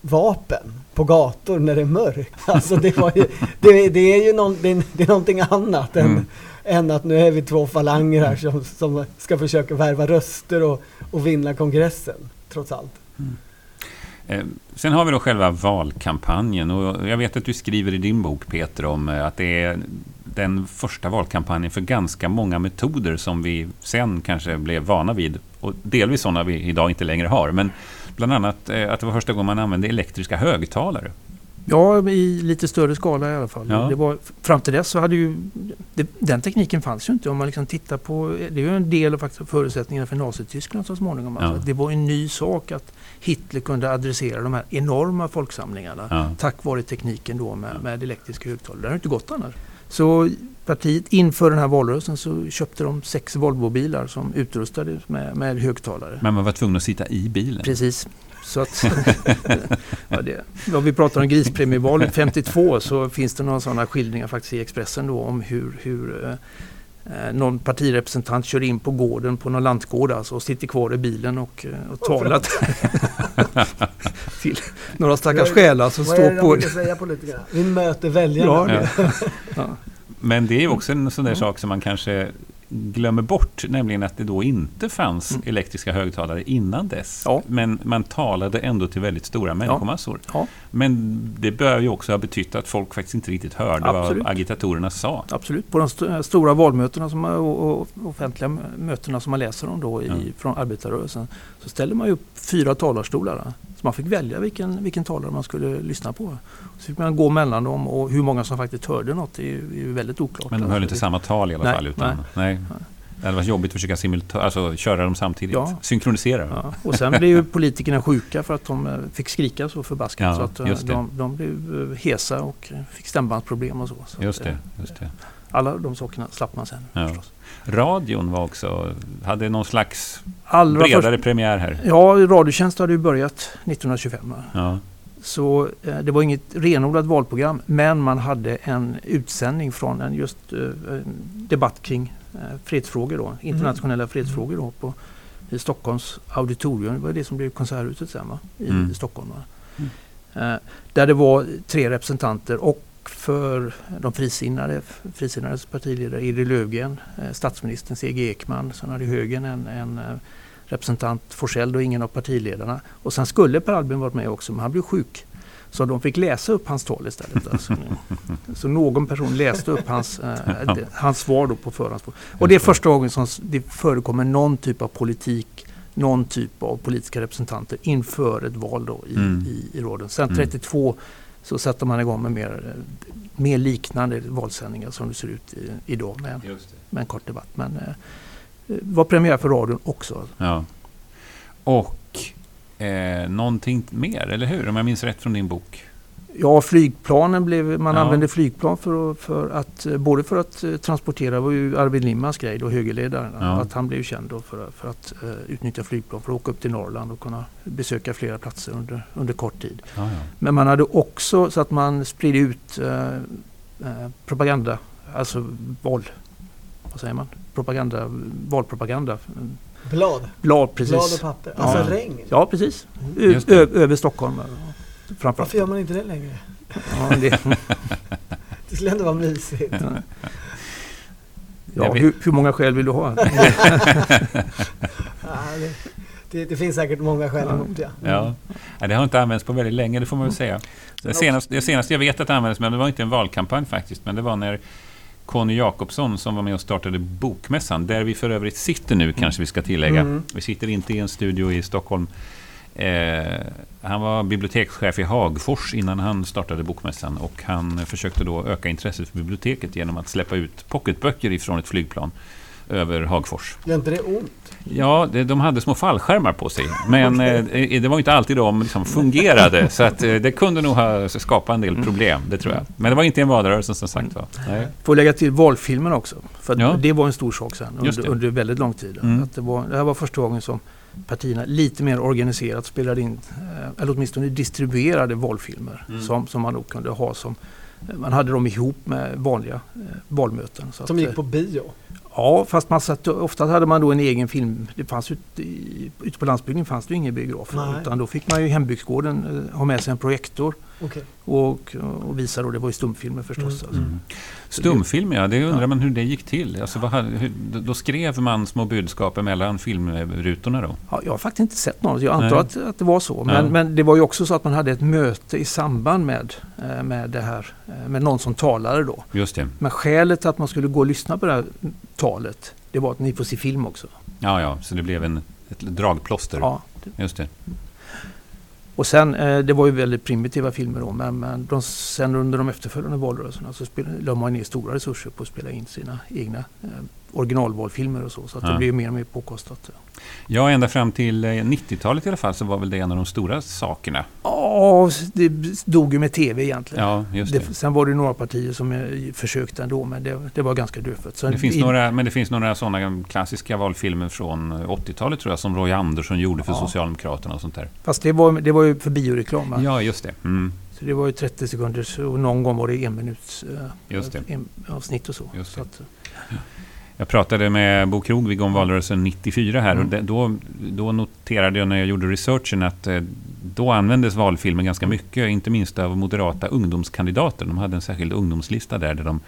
vapen på gator när det är mörkt. Alltså det, ju, det, det är ju någon, det är, det är någonting annat än, Mm. än att nu är vi två falanger här som, som ska försöka värva röster och, och vinna kongressen, trots allt. Eh, Eh, sen har vi då själva valkampanjen och jag vet att du skriver i din bok Peter om eh, att det är den första valkampanjen för ganska många metoder som vi sen kanske blev vana vid. Och delvis sådana vi idag inte längre har. Men bland annat eh, att det var första gången man använde elektriska högtalare. Ja, i lite större skala i alla fall. Ja. Det var, fram till dess så hade ju det, den tekniken fanns ju inte. Om man liksom tittar på, det är ju en del av faktiskt förutsättningarna för Nazityskland så småningom. Ja. Alltså, det var en ny sak att Hitler kunde adressera de här enorma folksamlingarna Ja. tack vare tekniken då med, med elektriska högtalare. Det har inte gått annars. Så partiet inför den här valrörelsen så köpte de sex Volvobilar som utrustades med, med högtalare. Men man var tvungen att sitta i bilen. Precis. Så att, ja, det, ja, vi pratar om grispremievalet 52 så finns det några sådana skildringar faktiskt i Expressen då om hur, hur eh, eh, någon partirepresentant kör in på gården på någon lantgård alltså, och sitter kvar i bilen och, eh, och talar till några stackars själar som Vad är det står de på... säga politikerna? Vi möter väljarna. Ja, Ja. Men det är ju också en sån där sak som man kanske glömmer bort, nämligen att det då inte fanns Mm. elektriska högtalare innan dess. Ja. Men man talade ändå till väldigt stora människomassor. Ja. Men det bör ju också ha betytt att folk faktiskt inte riktigt hörde Absolut. vad agitatorerna sa. Absolut, på de st- stora valmötena som, och, offentliga mötena som man läser om då i, Ja. från arbetarrörelsen så ställer man ju upp fyra talarstolar. Så man fick välja vilken, vilken talare man skulle lyssna på. Så fick man gå mellan dem och hur många som faktiskt hörde något är ju, är väldigt oklart. Men de höll inte samma tal i alla Nej, fall. Utan, nej. Det hade varit jobbigt att försöka simulta- alltså, köra dem samtidigt. Ja. Synkronisera. Ja, och sen blev ju politikerna sjuka för att de eh, fick skrika så förbaskat. Ja, så att eh, de, de blev eh, hesa och fick stämbandsproblem och så. så Just det. Just det. Alla de sakerna slapp man sen Ja. förstås. Radion var också, hade någon slags Allra bredare först, premiär här. ja, Radiotjänst hade ju börjat 1925. va? Ja. Så eh, det var inget renodlat valprogram men man hade en utsändning från en just eh, debatt kring eh, fredsfrågor då, internationella fredsfrågor då på i Stockholms auditorium. Det var det som blev Konserthuset sen va? I, Mm. Stockholm. Va? Eh, där det var tre representanter och för de frisinnade, frisinnades partiledare Edil Löfgren, eh, statsministern C.G. Ekman, sen hade högern en, en eh, representant Forsell och ingen av partiledarna. Och sen skulle Per Albin varit med också men han blev sjuk. Så de fick läsa upp hans tal istället. Alltså. Så någon person läste upp hans, eh, det- hans svar då på förhandsfrågan. Och det är första gången som det förekommer någon typ av politik, någon typ av politiska representanter inför ett val då i, Mm. i, i radion. Sen Mm. 32 så sätter man igång med mer, eh, mer liknande valsändningar som det ser ut i, idag med, med en kort debatt. Men eh, det var premiär för radion också. Ja. Och eh, någonting mer, eller hur? Om jag minns rätt från din bok. Ja, flygplanen blev, man Ja. använde flygplan för, att- för att, både för att eh, transportera, det var ju Arvid Lindmans grej då, högerledaren, Ja. att han blev känd då för, för att eh, utnyttja flygplan för att åka upp till Norrland och kunna besöka flera platser under, under kort tid. Ja, ja. Men man hade också så att man spridde ut eh, eh, propaganda, alltså val, vad säger man? Propaganda, valpropaganda. Blad. Blad, precis. Blad och papper. Alltså Ja. regn. Ja, precis. Ö, över Stockholm. Framförallt. Varför gör man inte det längre? Ja, det, Det skulle ändå vara mysigt. ja, vet- hur, hur många skäl vill du ha? Ja, det, det, det finns säkert många skäl Ja. emot det. Ja. Nej, det har inte använts på väldigt länge, det får man väl säga. Det senaste, det senaste jag vet att det användes, men det var inte en valkampanj faktiskt, men det var när Conny Jakobsson som var med och startade Bokmässan, där vi för övrigt sitter nu kanske vi ska tillägga. Mm. Vi sitter inte i en studio i Stockholm. Eh, han var bibliotekschef i Hagfors innan han startade Bokmässan och han försökte då öka intresset för biblioteket genom att släppa ut pocketböcker ifrån ett flygplan över Hagfors. Gör inte det ont? Ja, det, de hade små fallskärmar på sig. Men eh, det var inte alltid de liksom fungerade. Så att, eh, det kunde nog ha skapat en del problem, det tror jag. Men det var inte en valrörelse som sagt var. Nej. Får lägga till valfilmen också. För Ja. det var en stor sak sen under, under väldigt lång tid. Mm. Att det, var, det här var första gången som partierna lite mer organiserat spelade in, eh, eller åtminstone distribuerade valfilmer Mm. som, som man då kunde ha som man hade dem ihop med vanliga eh, valmöten. Så Som att, gick eh, på bio? Ja, fast man satt, ofta hade man då en egen film. Det fanns ute, i, ute på landsbygden fanns det ju ingen biograf. Utan då fick man ju hembygdsgården eh, ha med sig en projektor Okej. och, och visade. Och det var ju stumfilmer förstås. Mm. Alltså. Mm. Stumfilm, ja. Det undrar Ja. man hur det gick till. Alltså, vad hur, då skrev man små budskap mellan filmrutorna då? Ja, jag har faktiskt inte sett något. Jag antar att, att det var så. Men, Ja. men det var ju också så att man hade ett möte i samband med, eh, med det här. eh, Med någon som talade då. Just det. Men skälet till att man skulle gå och lyssna på det här talet. Det var att ni får se film också. Ja, ja, så det blev en, ett dragplåster. Ja. Just det. Och sen, eh, det var ju väldigt primitiva filmer då. Men, men de, sen under de efterföljande valrörelserna så spel, la man ner stora resurser på att spela in sina egna eh, originalvalfilmer och så. Så att Ja. det blev mer och mer påkostat. Ja, ända fram till eh, 90-talet i alla fall så var väl det en av de stora sakerna. Ja, det dog ju med tv egentligen. Ja, just det. Det, sen var det några partier som eh, försökte ändå, men det, det var ganska dödfött. Så Det finns i- några, men det finns några sådana klassiska valfilmer från 80-talet tror jag som Roy Andersson gjorde för Ja. Socialdemokraterna och sånt där. Fast det var, det var ju för bioreklam. Ja, just det. Mm, Så det var ju 30 sekunders och någon gång var det en minuts eh, avsnitt och så. Just så det. att, Jag pratade med Bo Krogvig om valrörelsen 94 här och Mm. det, då, då noterade jag när jag gjorde researchen att eh, då användes valfilmer ganska mycket, inte minst av moderata ungdomskandidater. De hade en särskild ungdomslista där, där de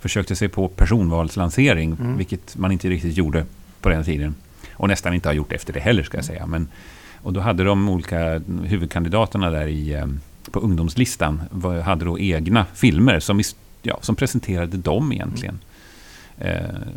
försökte sig på personvalslansering, Mm. vilket man inte riktigt gjorde på den tiden. Och nästan inte har gjort efter det heller, ska jag säga. Men, och då hade de olika huvudkandidaterna där i, eh, på ungdomslistan hade då egna filmer som, ja, som presenterade dem egentligen. Eh,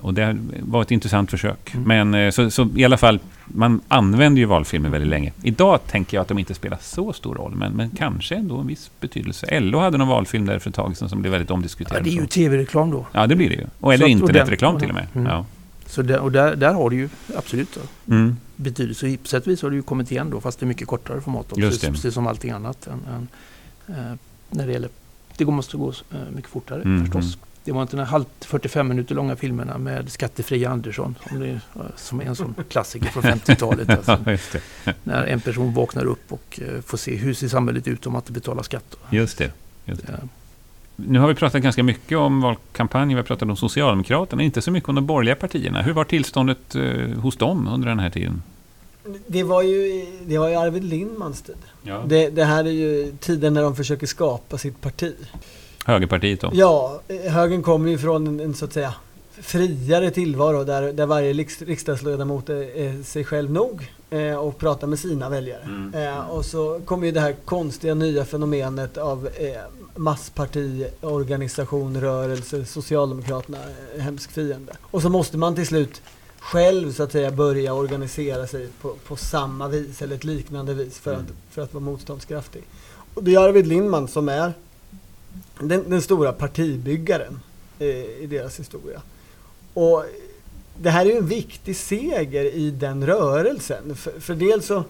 och det var ett intressant försök. Mm. Men eh, så, så i alla fall, man använder ju valfilmer väldigt länge. Idag tänker jag att de inte spelar så stor roll, men, men kanske ändå en viss betydelse. LO hade någon valfilm där för ett tag sedan som blev väldigt ja, omdiskuterad. det är ju tv-reklam då. Ja, det blir det ju. Och, eller internetreklam till och med. Mm. Ja. Så där, och där, där har det ju absolut då, Mm. betydelse. På sätt och vis har det ju kommit igen då, fast det är mycket kortare format. Just det. Precis som allting annat. Än, än, eh, när det gäller, det måste gå eh, mycket fortare Mm, förstås. Det var inte den halvt 45 minuter långa filmerna med skattefria Andersson som, det, eh, som är en sån klassiker från 50-talet. Alltså, Ja, när en person vaknar upp och eh, får se hur ser samhället ut om man inte betalar skatt. Just det. Just det. Eh, Nu har vi pratat ganska mycket om valkampanjen, vi har pratat om Socialdemokraterna, inte så mycket om de borgerliga partierna. Hur var tillståndet eh, hos dem under den här tiden? Det var ju, det var ju Arvid Lindmans tid. Ja. Det, det här är ju tiden när de försöker skapa sitt parti. Högerpartiet då? Ja, högern kommer ju från en, en så att säga friare tillvaro där, där varje riks, riksdagsledamot är, är sig själv nog eh, och pratar med sina väljare. Mm. Eh, och så kommer ju det här konstiga nya fenomenet av eh, massparti, organisation, rörelse, Socialdemokraterna, eh, hemsk fiende. Och så måste man till slut själv så att säga börja organisera sig på, på samma vis eller ett liknande vis för, Mm. att, för att vara motståndskraftig. Och det är Arvid Lindman som är den, den stora partibyggaren eh, i deras historia. Och det här är ju en viktig seger i den rörelsen. För, för dels så, eh,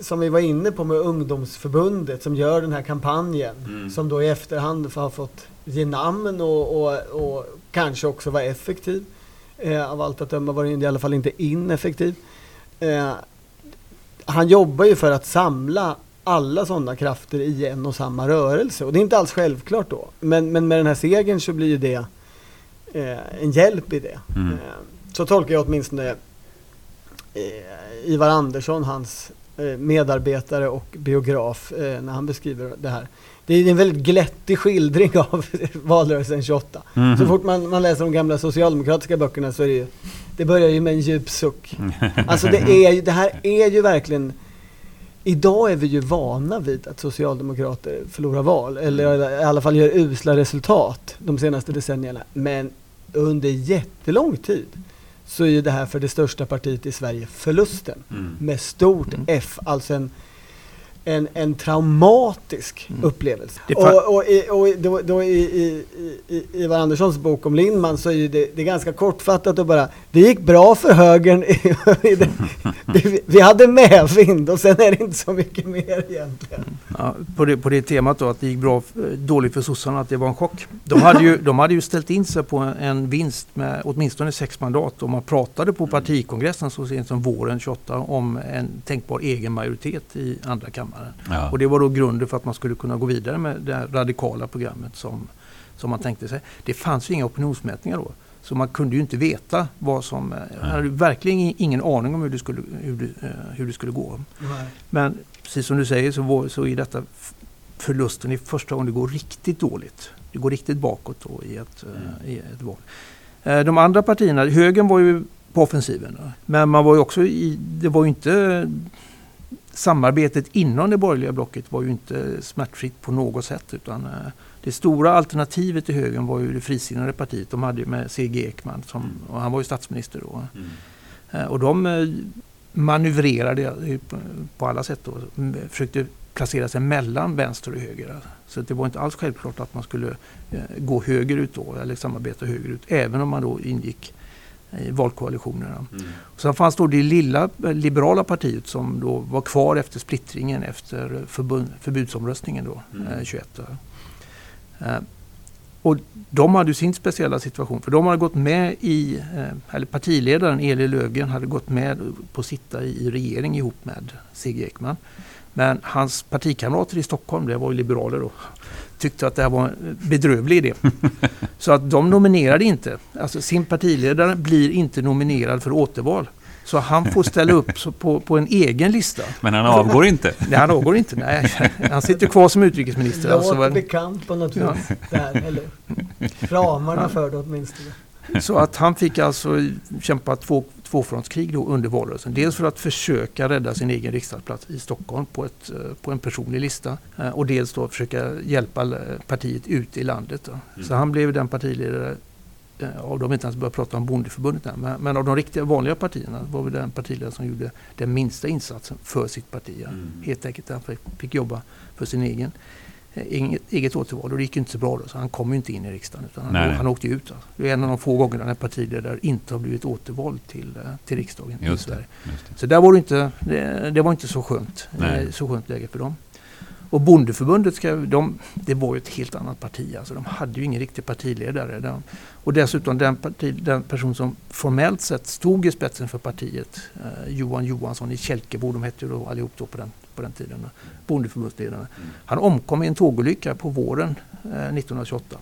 som vi var inne på med ungdomsförbundet som gör den här kampanjen Mm. som då i efterhand har fått ge namn och, och, och kanske också vara effektiv. Eh, av allt att döma var den i alla fall inte ineffektiv. Eh, han jobbar ju för att samla alla sådana krafter i en och samma rörelse. Och det är inte alls självklart då. Men, men med den här segern så blir ju det eh, en hjälp i det. Mm. Eh, så tolkar jag åtminstone eh, Ivar Andersson, hans eh, medarbetare och biograf, eh, när han beskriver det här. Det är en väldigt glättig skildring av valrörelsen 28. Mhm. Så fort man, man läser de gamla socialdemokratiska böckerna så är det ju, det börjar ju med en djup suck. Alltså det, är det här är ju verkligen Idag är vi ju vana vid att socialdemokrater förlorar val, eller i alla fall gör usla resultat de senaste decennierna. Men under jättelång tid så är ju det här för det största partiet i Sverige förlusten. Mm. Med stort Mm. F, alltså en, en, en traumatisk Mm. upplevelse. Och och, i, och då, då i, i, i, Ivar Anderssons bok om Lindman så är det, det är ganska kortfattat och bara Det gick bra för högern. det, det, vi hade medvind och sen är det inte så mycket mer egentligen. Ja, på, det, på det temat då att det gick bra, eh, dåligt för sossarna, att det var en chock. De hade ju, de hade ju ställt in sig på en vinst med åtminstone sex mandat och man pratade på partikongressen så sent som våren 28 om en tänkbar egen majoritet i andra kammaren. Ja. Och det var då grunden för att man skulle kunna gå vidare med det här radikala programmet som, som man tänkte sig. Det fanns ju inga opinionsmätningar då. Så man kunde ju inte veta vad som... eh, Man hade verkligen ingen aning om hur det skulle, hur det, eh, hur det skulle gå. Men precis som du säger så, var, så är detta förlusten i första gången det går riktigt dåligt. Det går riktigt bakåt då i ett, eh, i ett val. De andra partierna, högern var ju på offensiven. Då. Men man var ju också i, det var ju inte samarbetet inom det borgerliga blocket var ju inte smärtfritt på något sätt. Utan eh, det stora alternativet till högern var ju det frisinnade partiet. De hade ju med C.G. Ekman, som, och han var ju statsminister då. Eh, Och de eh, manövrerade på- alla sätt. M- Försökte placera sig mellan vänster och höger. Så det var inte alls självklart att man skulle gå högerut då, eller samarbeta högerut. Även om man då ingick i valkoalitionerna. Sen fanns då det lilla eh, liberala partiet som då var kvar efter splittringen efter förbund, förbudsomröstningen då, eh, 21. då. Eh, och de hade sin speciella situation för de hade gått med i, eh, eller partiledaren Eli Löfgren hade gått med på att sitta i regering ihop med Sigge Ekman. Men hans partikamrater i Stockholm, det var ju liberaler då, tyckte att det här var en bedrövlig idé. Så att de nominerade inte. Alltså sin partiledare blir inte nominerad för återval. Så han får ställa upp på, på en egen lista. Men han avgår inte. Nej, han avgår inte. Nej, han sitter kvar som utrikesminister. Låter Alltså, väl- bekant på något Ja. vis. Där, eller ramarna för det åtminstone. Så att han fick alltså kämpa två, tvåfrontskrig då under valrörelsen. Dels för att försöka rädda sin egen riksdagsplats i Stockholm på, ett, eh, på en personlig lista. eh, Och dels då försöka hjälpa eh, partiet ut i landet. Då. Så han blev den partiledare av de inte ens börjar prata om bondeförbundet än, men, men av de riktiga vanliga partierna var vi den partiledare som gjorde den minsta insatsen för sitt parti. Ja. Helt enkelt han fick, jobba för sin egen eget, eget återval och det gick inte så bra då så han kom inte in i riksdagen utan han, Nej, nej. han åkte ut. Alltså. Det är en av de få gångerna när partiledare inte har blivit återvald till, eh, till riksdagen i Just det. Sverige. Det. Så där var det inte, det, det var inte så skönt, Nej. eh, så skönt läge för dem. Och Bondeförbundet, ska, de, det var ju ett helt annat parti. Alltså, de hade ju ingen riktig partiledare. De, och dessutom den, parti, den person som formellt sett stod i spetsen för partiet, eh, Johan Johansson i Kälkebo, de hette ju då allihop då på den, på den tiden, Bondeförbundsledarna. Han omkom i en tågolycka på våren eh, 1928.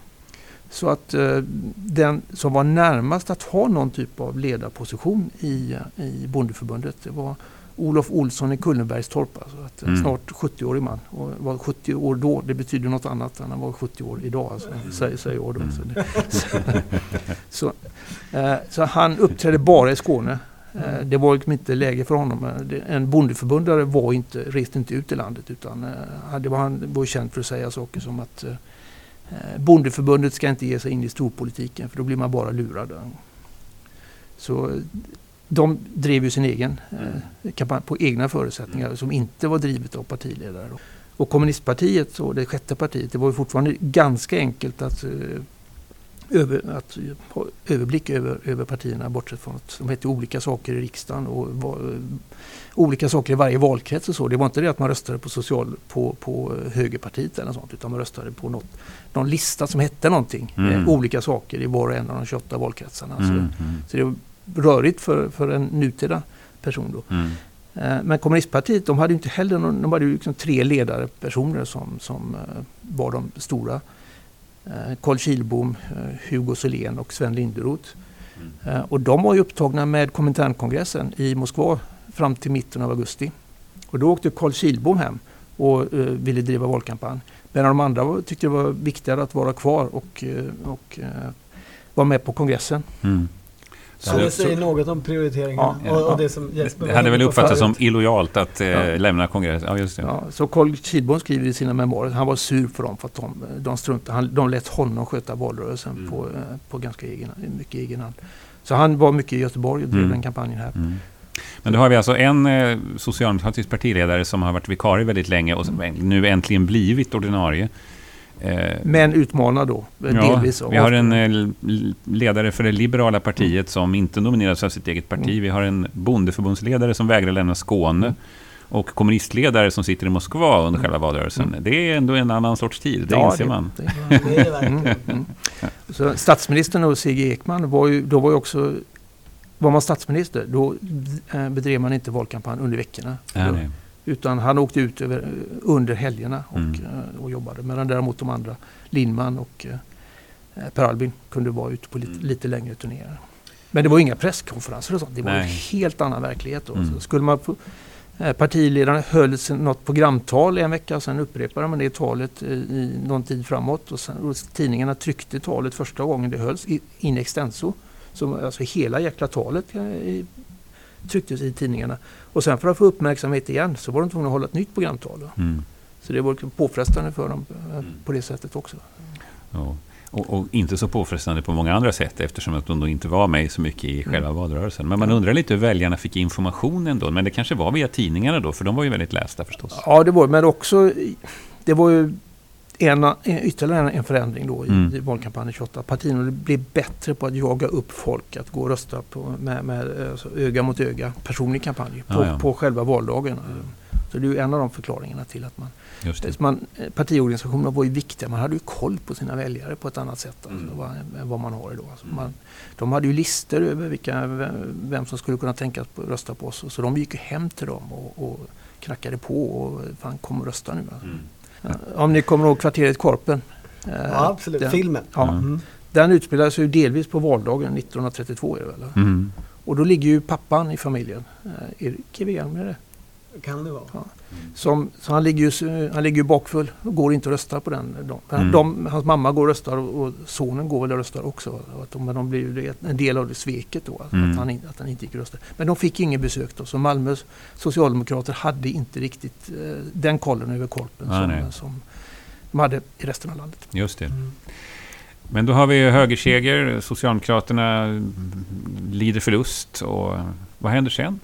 Så att eh, den som var närmast att ha någon typ av ledarposition i, eh, i Bondeförbundet det var Olof Olsson i Kullenbergstorp. Alltså att, eh, Mm. Snart 70-årig man. Och var 70 år då, det betyder något annat än han var 70 år idag. Alltså, säger, säger jag då. Så, det, så, eh, så han uppträdde bara i Skåne. Eh, det var liksom inte läge för honom. Eh, en bondeförbundare var inte, reste inte ut i landet utan eh, det var han var känd för att säga saker som att bondeförbundet ska inte ge sig in i storpolitiken för då blir man bara lurad. Så de drev ju sin egen kampanj på egna förutsättningar som inte var drivet av partiledare. Och kommunistpartiet och det sjätte partiet, det var ju fortfarande ganska enkelt att, över, att eh, ha överblick över, över partierna bortsett från att de hette olika saker i riksdagen och eh, olika saker i varje valkrets och så. Det var inte det att man röstade på, social, på, på eh, högerpartiet eller något sånt utan man röstade på något, någon lista som hette någonting. Mm. Eh, olika saker i var och en av de 28 valkretsarna. Så- Mm, mm, så det var rörigt för, för en nutida person då. mm. Eh, Men kommunistpartiet de hade inte heller någon, de hade ju liksom tre ledarpersoner som, som eh, var de stora. Eh, Carl Kilbom, eh, Hugo Solén och Sven Linderoth. Eh, Och de var ju upptagna med Kominternkongressen i Moskva fram till mitten av augusti. Och då åkte Carl Kilbom hem och ville driva valkampanj. Medan de andra var, tyckte det var viktigare att vara kvar och, och vara med på kongressen. Mm. Så det säger något om prioriteringarna Ja, och, ja. och det som Jesper Det hade väl uppfattats som illojalt att eh, Ja. lämna kongressen. Ja, just det. Ja, så Carl Kilbom skriver i sina memoarer han var sur för dem för att de, de struntade. Han, de lät honom sköta valrörelsen Mm. på, eh, på ganska egen, mycket egen hand. Så han var mycket i Göteborg och drev Mm. den kampanjen här. Mm. Men då har vi alltså en eh, socialdemokratisk partiledare som har varit vikarie väldigt länge och som nu äntligen blivit ordinarie. Eh, Men utmanad då, eh, Ja, delvis. vi har en eh, ledare för det liberala partiet som inte nomineras av sitt eget parti. Mm. Vi har en bondeförbundsledare som vägrar lämna Skåne. Och kommunistledare som sitter i Moskva under själva valrörelsen. Det är ändå en annan sorts tid, det Mm. Ja, inser man. det- Det är det verkligen. Mm, mm. Så statsministern och C.G. Ekman var ju, då var ju också var man statsminister då bedrev man inte valkampanj under veckorna. Ja. Utan han åkte ut över, under helgerna och, Mm. eh, och jobbade. Medan däremot de andra, Lindman och eh, Per Albin, kunde vara ute på lite, Mm. lite längre turnéer. Men det var inga presskonferenser och sånt. Det var en Nej. helt annan verklighet. Då. Mm. Så skulle man Eh, Partiledaren höll något programtal i en vecka, sen upprepade man det talet i, någon tid framåt. Och sen, och tidningarna tryckte talet första gången det hölls i- in extenso. Så, alltså hela jäkla talet eh, trycktes i tidningarna. Och sen för att få uppmärksamhet igen så var de tvungna att hålla ett nytt programtal. Mm. Så det var liksom påfrestande för dem eh, på det sättet också. Ja. Och, och inte så påfrestande på många andra sätt eftersom att de inte var med så mycket i själva valrörelsen. Men man undrar lite hur väljarna fick informationen då. Men det kanske var via tidningarna då, för de var ju väldigt lästa förstås. Ja, det var men också det var ju en, en, ytterligare en, förändring då i, Mm. i valkampanjen 28. Partierna blev bättre på att jaga upp folk att gå och rösta på, med, med alltså, öga mot öga, personlig kampanj, på, Ja, ja. på själva valdagen. Så det är en av de förklaringarna till att man, man eh, partiorganisationerna var ju viktiga. Man hade ju koll på sina väljare på ett annat sätt alltså, Mm. vad, än vad man har idag. Alltså, man, de hade ju listor över vilka, vem som skulle kunna tänkas rösta på oss. Så de gick hem till dem och, och knackade på och fan kom och rösta nu. Alltså. Mm. Ja, Om ni kommer ihåg kvarteret Korpen. Eh, Ja, absolut. Den, Filmen. ja, Mm. den utspelar sig ju delvis på valdagen 1932 är det väl? Mm. Och då ligger ju pappan i familjen, eh, Evian med det. Kan det vara. Som, så han ligger, ju, han ligger ju bakfull och går inte att rösta på den. De, Mm. de, hans mamma går och röstar och, och sonen går väl och röstar också. Att de, men de blir ju en del av det sveket då, att, Mm. att, han, att han inte gick och röstade. Men de fick ingen besök då, så Malmös socialdemokrater hade inte riktigt eh, den kollen över Korpen Ah, som, som de hade i resten av landet. Just det. Mm. Men då har vi högerseger, Socialdemokraterna lider förlust och vad händer sen?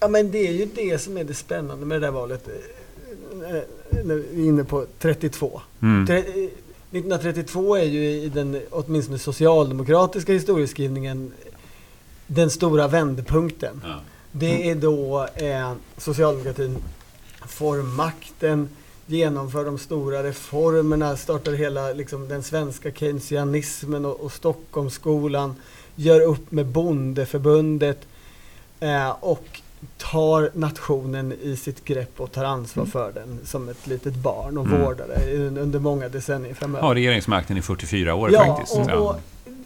Ja men det är ju det som är det spännande med det där valet. Eh, eh, När vi är inne på 32. Mm. Tre- eh, 1932 är ju i den åtminstone socialdemokratiska historieskrivningen den stora vändpunkten. Ja. Det är då eh, socialdemokratin får makten, genomför de stora reformerna, startar hela liksom, den svenska keynesianismen och, och Stockholmsskolan, gör upp med bondeförbundet eh, och tar nationen i sitt grepp och tar ansvar för den som ett litet barn och Mm. vårdar det un- under många decennier framöver. Har regeringsmakten i 44 år Ja, faktiskt. och, och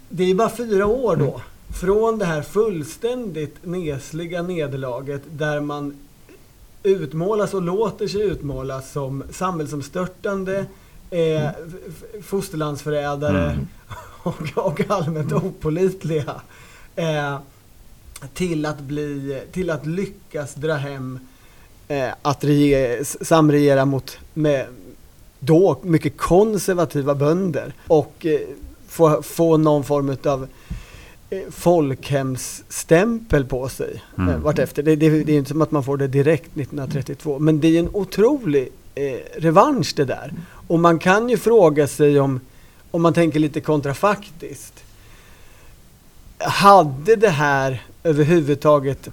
det är bara fyra år då. Från det här fullständigt nesliga nederlaget där man utmålas och låter sig utmålas som samhällsomstörtande, eh, f- fosterlandsförrädare Mm. och, och allmänt opålitliga. Eh, till, att bli, till att lyckas dra hem eh, att rege, s- samregera mot med då mycket konservativa bönder och eh, få, få någon form av eh, folkhemsstämpel på sig Mm. eh, vartefter. Det, det, det är inte som att man får det direkt 1932 men det är en otrolig eh, revansch det där. Och man kan ju fråga sig om, om man tänker lite kontrafaktiskt. Hade det här överhuvudtaget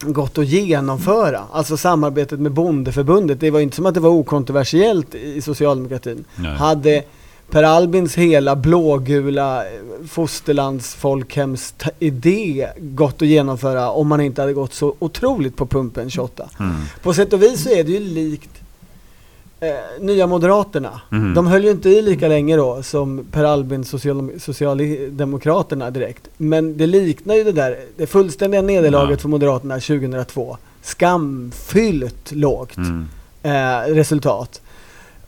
gått att genomföra? Alltså samarbetet med bondeförbundet. Det var inte som att det var okontroversiellt i socialdemokratin. Nej. Hade Per Albins hela blågula eh, fosterlandsfolkhemsidé gått att genomföra om man inte hade gått så otroligt på pumpen 28. Mm. På sätt och vis så är det ju likt eh, Nya Moderaterna. Mm. De höll ju inte i lika länge då som Per Albin social, Socialdemokraterna direkt. Men det liknar ju det där, det fullständiga nederlaget Ja. för Moderaterna 2002. Skamfyllt lågt Mm. eh, resultat.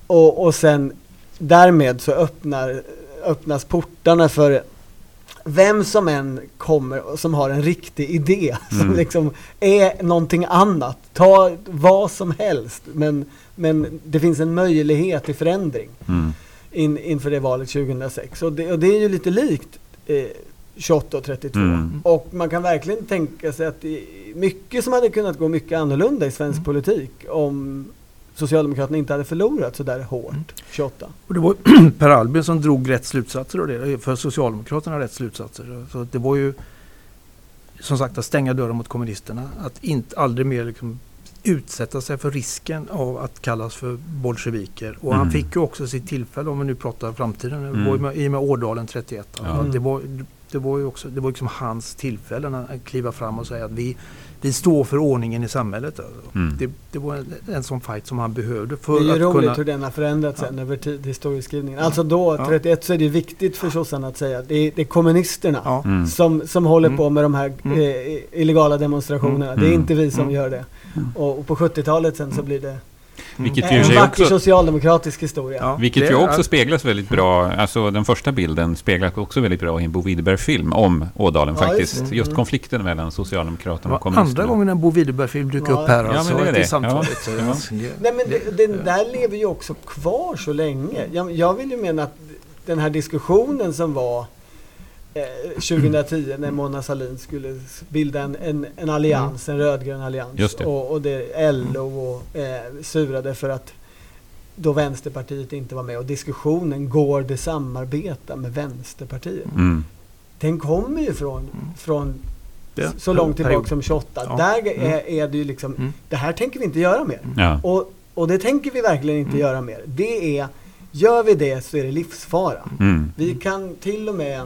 Och, och sen därmed så öppnar, öppnas portarna för vem som än kommer som har en riktig idé som Mm. liksom är någonting annat. Ta vad som helst men, men det finns en möjlighet till förändring Mm. in, inför det valet 2006. Och det, och det är ju lite likt eh, 28 och 32. Mm. Och man kan verkligen tänka sig att det är mycket som hade kunnat gå mycket annorlunda i svensk Mm. politik om Socialdemokraterna inte hade förlorat så där hårt Mm. 28. Och det var Per Albin som drog rätt slutsatser av det, för Socialdemokraterna rätt slutsatser. Så det var ju som sagt att stänga dörren mot kommunisterna, att inte aldrig mer liksom utsätta sig för risken av att kallas för bolsjeviker. Och han Mm. fick ju också sitt tillfälle, om vi nu pratar framtiden, det Mm. var med, i och med Årdalen 31. Ja. Det var, det var ju också det var liksom hans tillfälle att kliva fram och säga att vi, vi står för ordningen i samhället. Alltså. Mm. Det, det var en, en sån fight som han behövde Det för är ju att roligt kunna... hur den har förändrats sen över tid, historieskrivningen. Alltså då, Ja. 31, så är det viktigt för sossarna att säga att det är, det är kommunisterna Ja. Mm. som, som håller Mm. på med de här Mm. eh, illegala demonstrationerna. Det är Mm. inte vi som Mm. gör det. Och, och på 70-talet sen så blir det Vilket eh, ju en vacker också, socialdemokratisk historia. Ja, vilket ju är- också speglas väldigt bra, alltså den första bilden speglas också väldigt bra i en Bo Widerberg-film om Ådalen Ja, faktiskt. just Just, det. konflikten mellan Socialdemokraterna och kommunisterna. andra gången en Bo Widerberg-film dyker Ja. upp här Ja, alltså, men det är det. samtalet. Ja. Nej men det, den där lever ju också kvar så länge. Jag, jag vill ju mena att den här diskussionen som var 2010 när Mona Sahlin skulle bilda en, en, en allians, en rödgrön allians. Just det. Och, och det LO och, eh, surade för att då Vänsterpartiet inte var med och diskussionen, går det samarbeta med Vänsterpartiet? Mm. Den kommer ju från, från Det- så långt tillbaka som 28. Ja. Där Mm. är, är det ju liksom, Mm. det här tänker vi inte göra mer. Ja. Och, och det tänker vi verkligen inte Mm. göra mer. Det är, gör vi det så är det livsfara. Mm. Vi kan till och med,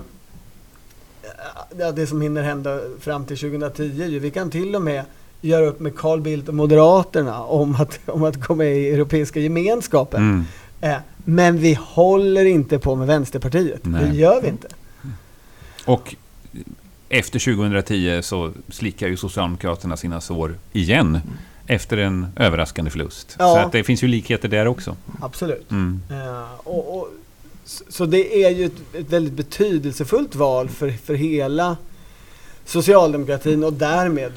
det som hinner hända fram till 2010, ju, vi kan till och med göra upp med Carl Bildt och Moderaterna om att, om att gå med i Europeiska gemenskapen. Mm. Eh, men vi håller inte på med Vänsterpartiet. Nej. Det gör vi inte. Och efter 2010 så slickar ju Socialdemokraterna sina sår igen efter en överraskande förlust. Ja. Så att det finns ju likheter där också. Absolut. Mm. Eh, och, och, så, det är ju ett, ett väldigt betydelsefullt val för, för hela socialdemokratin och därmed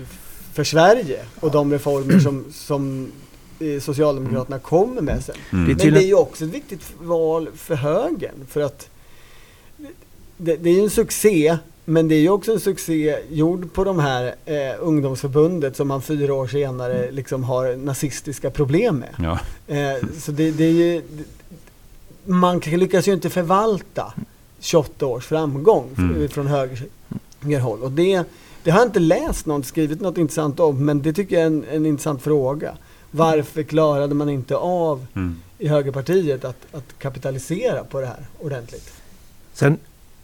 för Sverige och de reformer som, som eh, Socialdemokraterna kommer med sen. Mm. Men det är ju också ett viktigt val för högern för att det, det är ju en succé men det är ju också en succé gjord på de här eh, ungdomsförbundet som man fyra år senare liksom har nazistiska problem med. Ja. Eh, så det, det är ju, man kan- lyckas ju inte förvalta 28 års framgång Mm. från högerhåll. Och det, det har jag inte läst någon skrivit något intressant om, men det tycker jag är en, en intressant fråga. Varför klarade man inte av Mm. i högerpartiet att, att kapitalisera på det här ordentligt? Sen,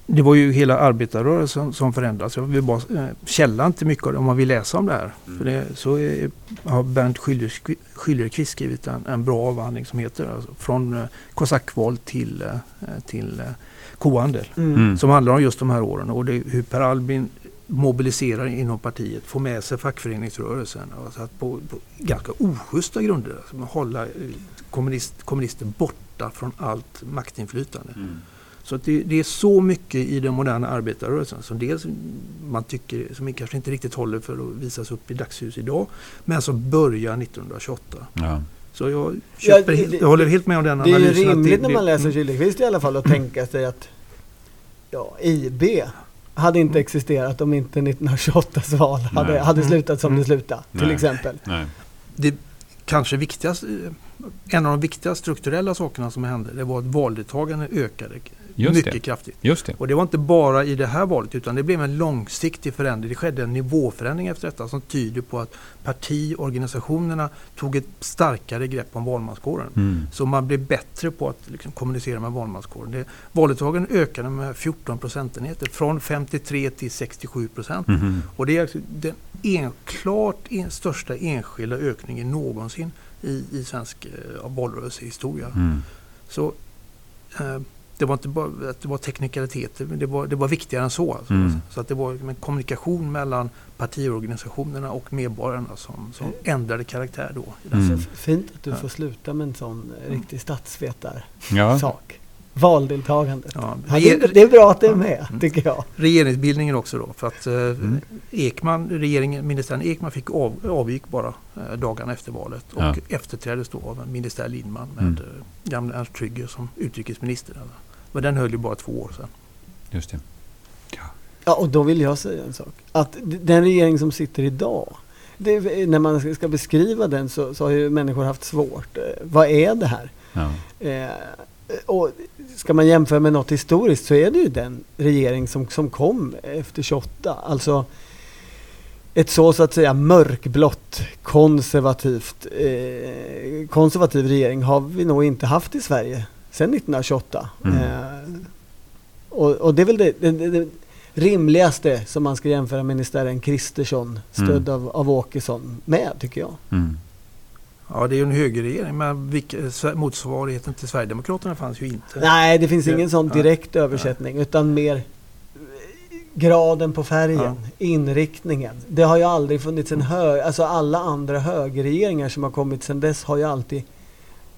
det var ju hela arbetarrörelsen som förändrades. Jag vill bara, eh, källan till mycket av det om man vill läsa om det här. För det, så är, har Bernt Schillerqvist skrivit en, en bra avhandling som heter alltså, Från eh, kosackval till, eh, till eh, kohandel. Mm. Som handlar om just de här åren och det, hur Per Albin mobiliserar inom partiet, får med sig fackföreningsrörelsen. Alltså att på, på ganska oschyssta grunder. Alltså hålla kommunist, kommunister borta från allt maktinflytande. Mm. Så att det, det är så mycket i den moderna arbetarrörelsen som dels man tycker som kanske inte riktigt håller för att visas upp i dagsljus idag. Men som börjar 1928. Ja. Så jag, Ja, köper, helt- det- jag håller helt med om den Det är ju analysen. att rimligt det, när man läser mm. Kihlqvist i alla fall att tänka sig att ja, IB hade inte existerat om inte 1928s val hade, Nej. hade slutat som Mm. det slutade. Till Nej. exempel. Nej. det kanske viktigaste, en av de viktiga strukturella sakerna som hände det var att valdeltagandet ökade Just mycket det. kraftigt. Just det. Och det var inte bara i det här valet utan det blev en långsiktig förändring. Det skedde en nivåförändring efter detta som tyder på att partiorganisationerna tog ett starkare grepp om valmanskåren. Mm. Så man blev bättre på att liksom kommunicera med valmanskåren. Det, valdeltagandet ökade med 14 procentenheter från 53 till 67 procent. Mhm. Och det är alltså den en, klart en, största enskilda ökningen någonsin i, i svensk eh, valrörelsehistoria. Mm. Så eh, det var inte bara att det var teknikaliteter, men det var, det var viktigare än så. Alltså. Mm. Så att det var en kommunikation mellan partiorganisationerna och medborgarna som, som ändrade karaktär då. Mm. Fint att du Ja. får sluta med en sån eh, riktig statsvetarsak. Ja. Valdeltagandet. Ja, Ja, det, är bra att det är med, tycker jag. regeringsbildningen också då. För att eh, Mm. Ekman, regeringen, ministären Ekman fick av, avgick bara eh, dagarna efter valet och Ja. efterträddes då av ministär Lindman med Mm. eh, gamle Ernst Trygger som utrikesminister. Men den höll ju bara två år sedan. Just det. Ja, och då vill jag säga en sak. Att den regering som sitter idag, det, när man ska- ska beskriva den så, så har ju människor haft svårt. Eh, vad är det här? Ja. Eh, och ska man jämföra med något historiskt så är det ju den regering som, som kom efter 28. Alltså ett så så att säga mörkblått konservativt eh, konservativ regering har vi nog inte haft i Sverige sedan 1928. Mm. Eh, och, och det är väl det, det, det, rimligaste som man ska jämföra ministären Kristersson stödd Mm. av, av Åkesson med tycker jag. Mm. Ja, det är ju en högerregering, men vilka, motsvarigheten till Sverigedemokraterna fanns ju inte. Nej, det finns ingen sån direkt översättning utan mer graden på färgen, Ja. inriktningen. Det har ju aldrig funnits en hög, alltså alla andra högerregeringar som har kommit sedan dess har ju alltid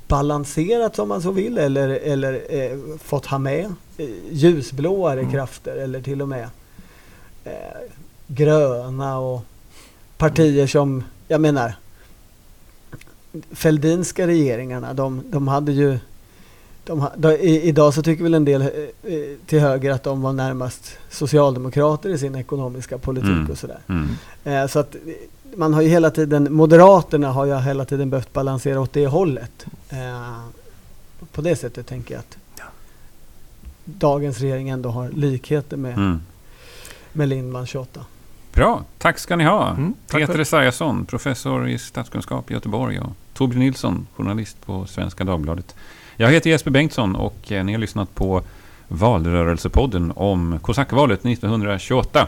balanserat om man så vill eller, eller eh, fått ha med eh, ljusblåare Mm. krafter eller till och med eh, gröna och partier som, jag menar Fälldinska regeringarna, de, de hade ju de, de, i, Idag så tycker väl en del eh, eh, till höger att de var närmast socialdemokrater i sin ekonomiska politik Mm. och sådär. Mm. Eh, så att eh, man har ju hela tiden, Moderaterna har ju hela tiden behövt balansera åt det hållet. Eh, på det sättet tänker jag att dagens regering ändå har likheter med, Mm. med Lindman 28. Bra, tack ska ni ha. Mm, Peter Esaiasson, professor i statskunskap i Göteborg och Torbjörn Nilsson, journalist på Svenska Dagbladet. Jag heter Jesper Bengtsson och eh, ni har lyssnat på valrörelsepodden om kosackvalet 1928.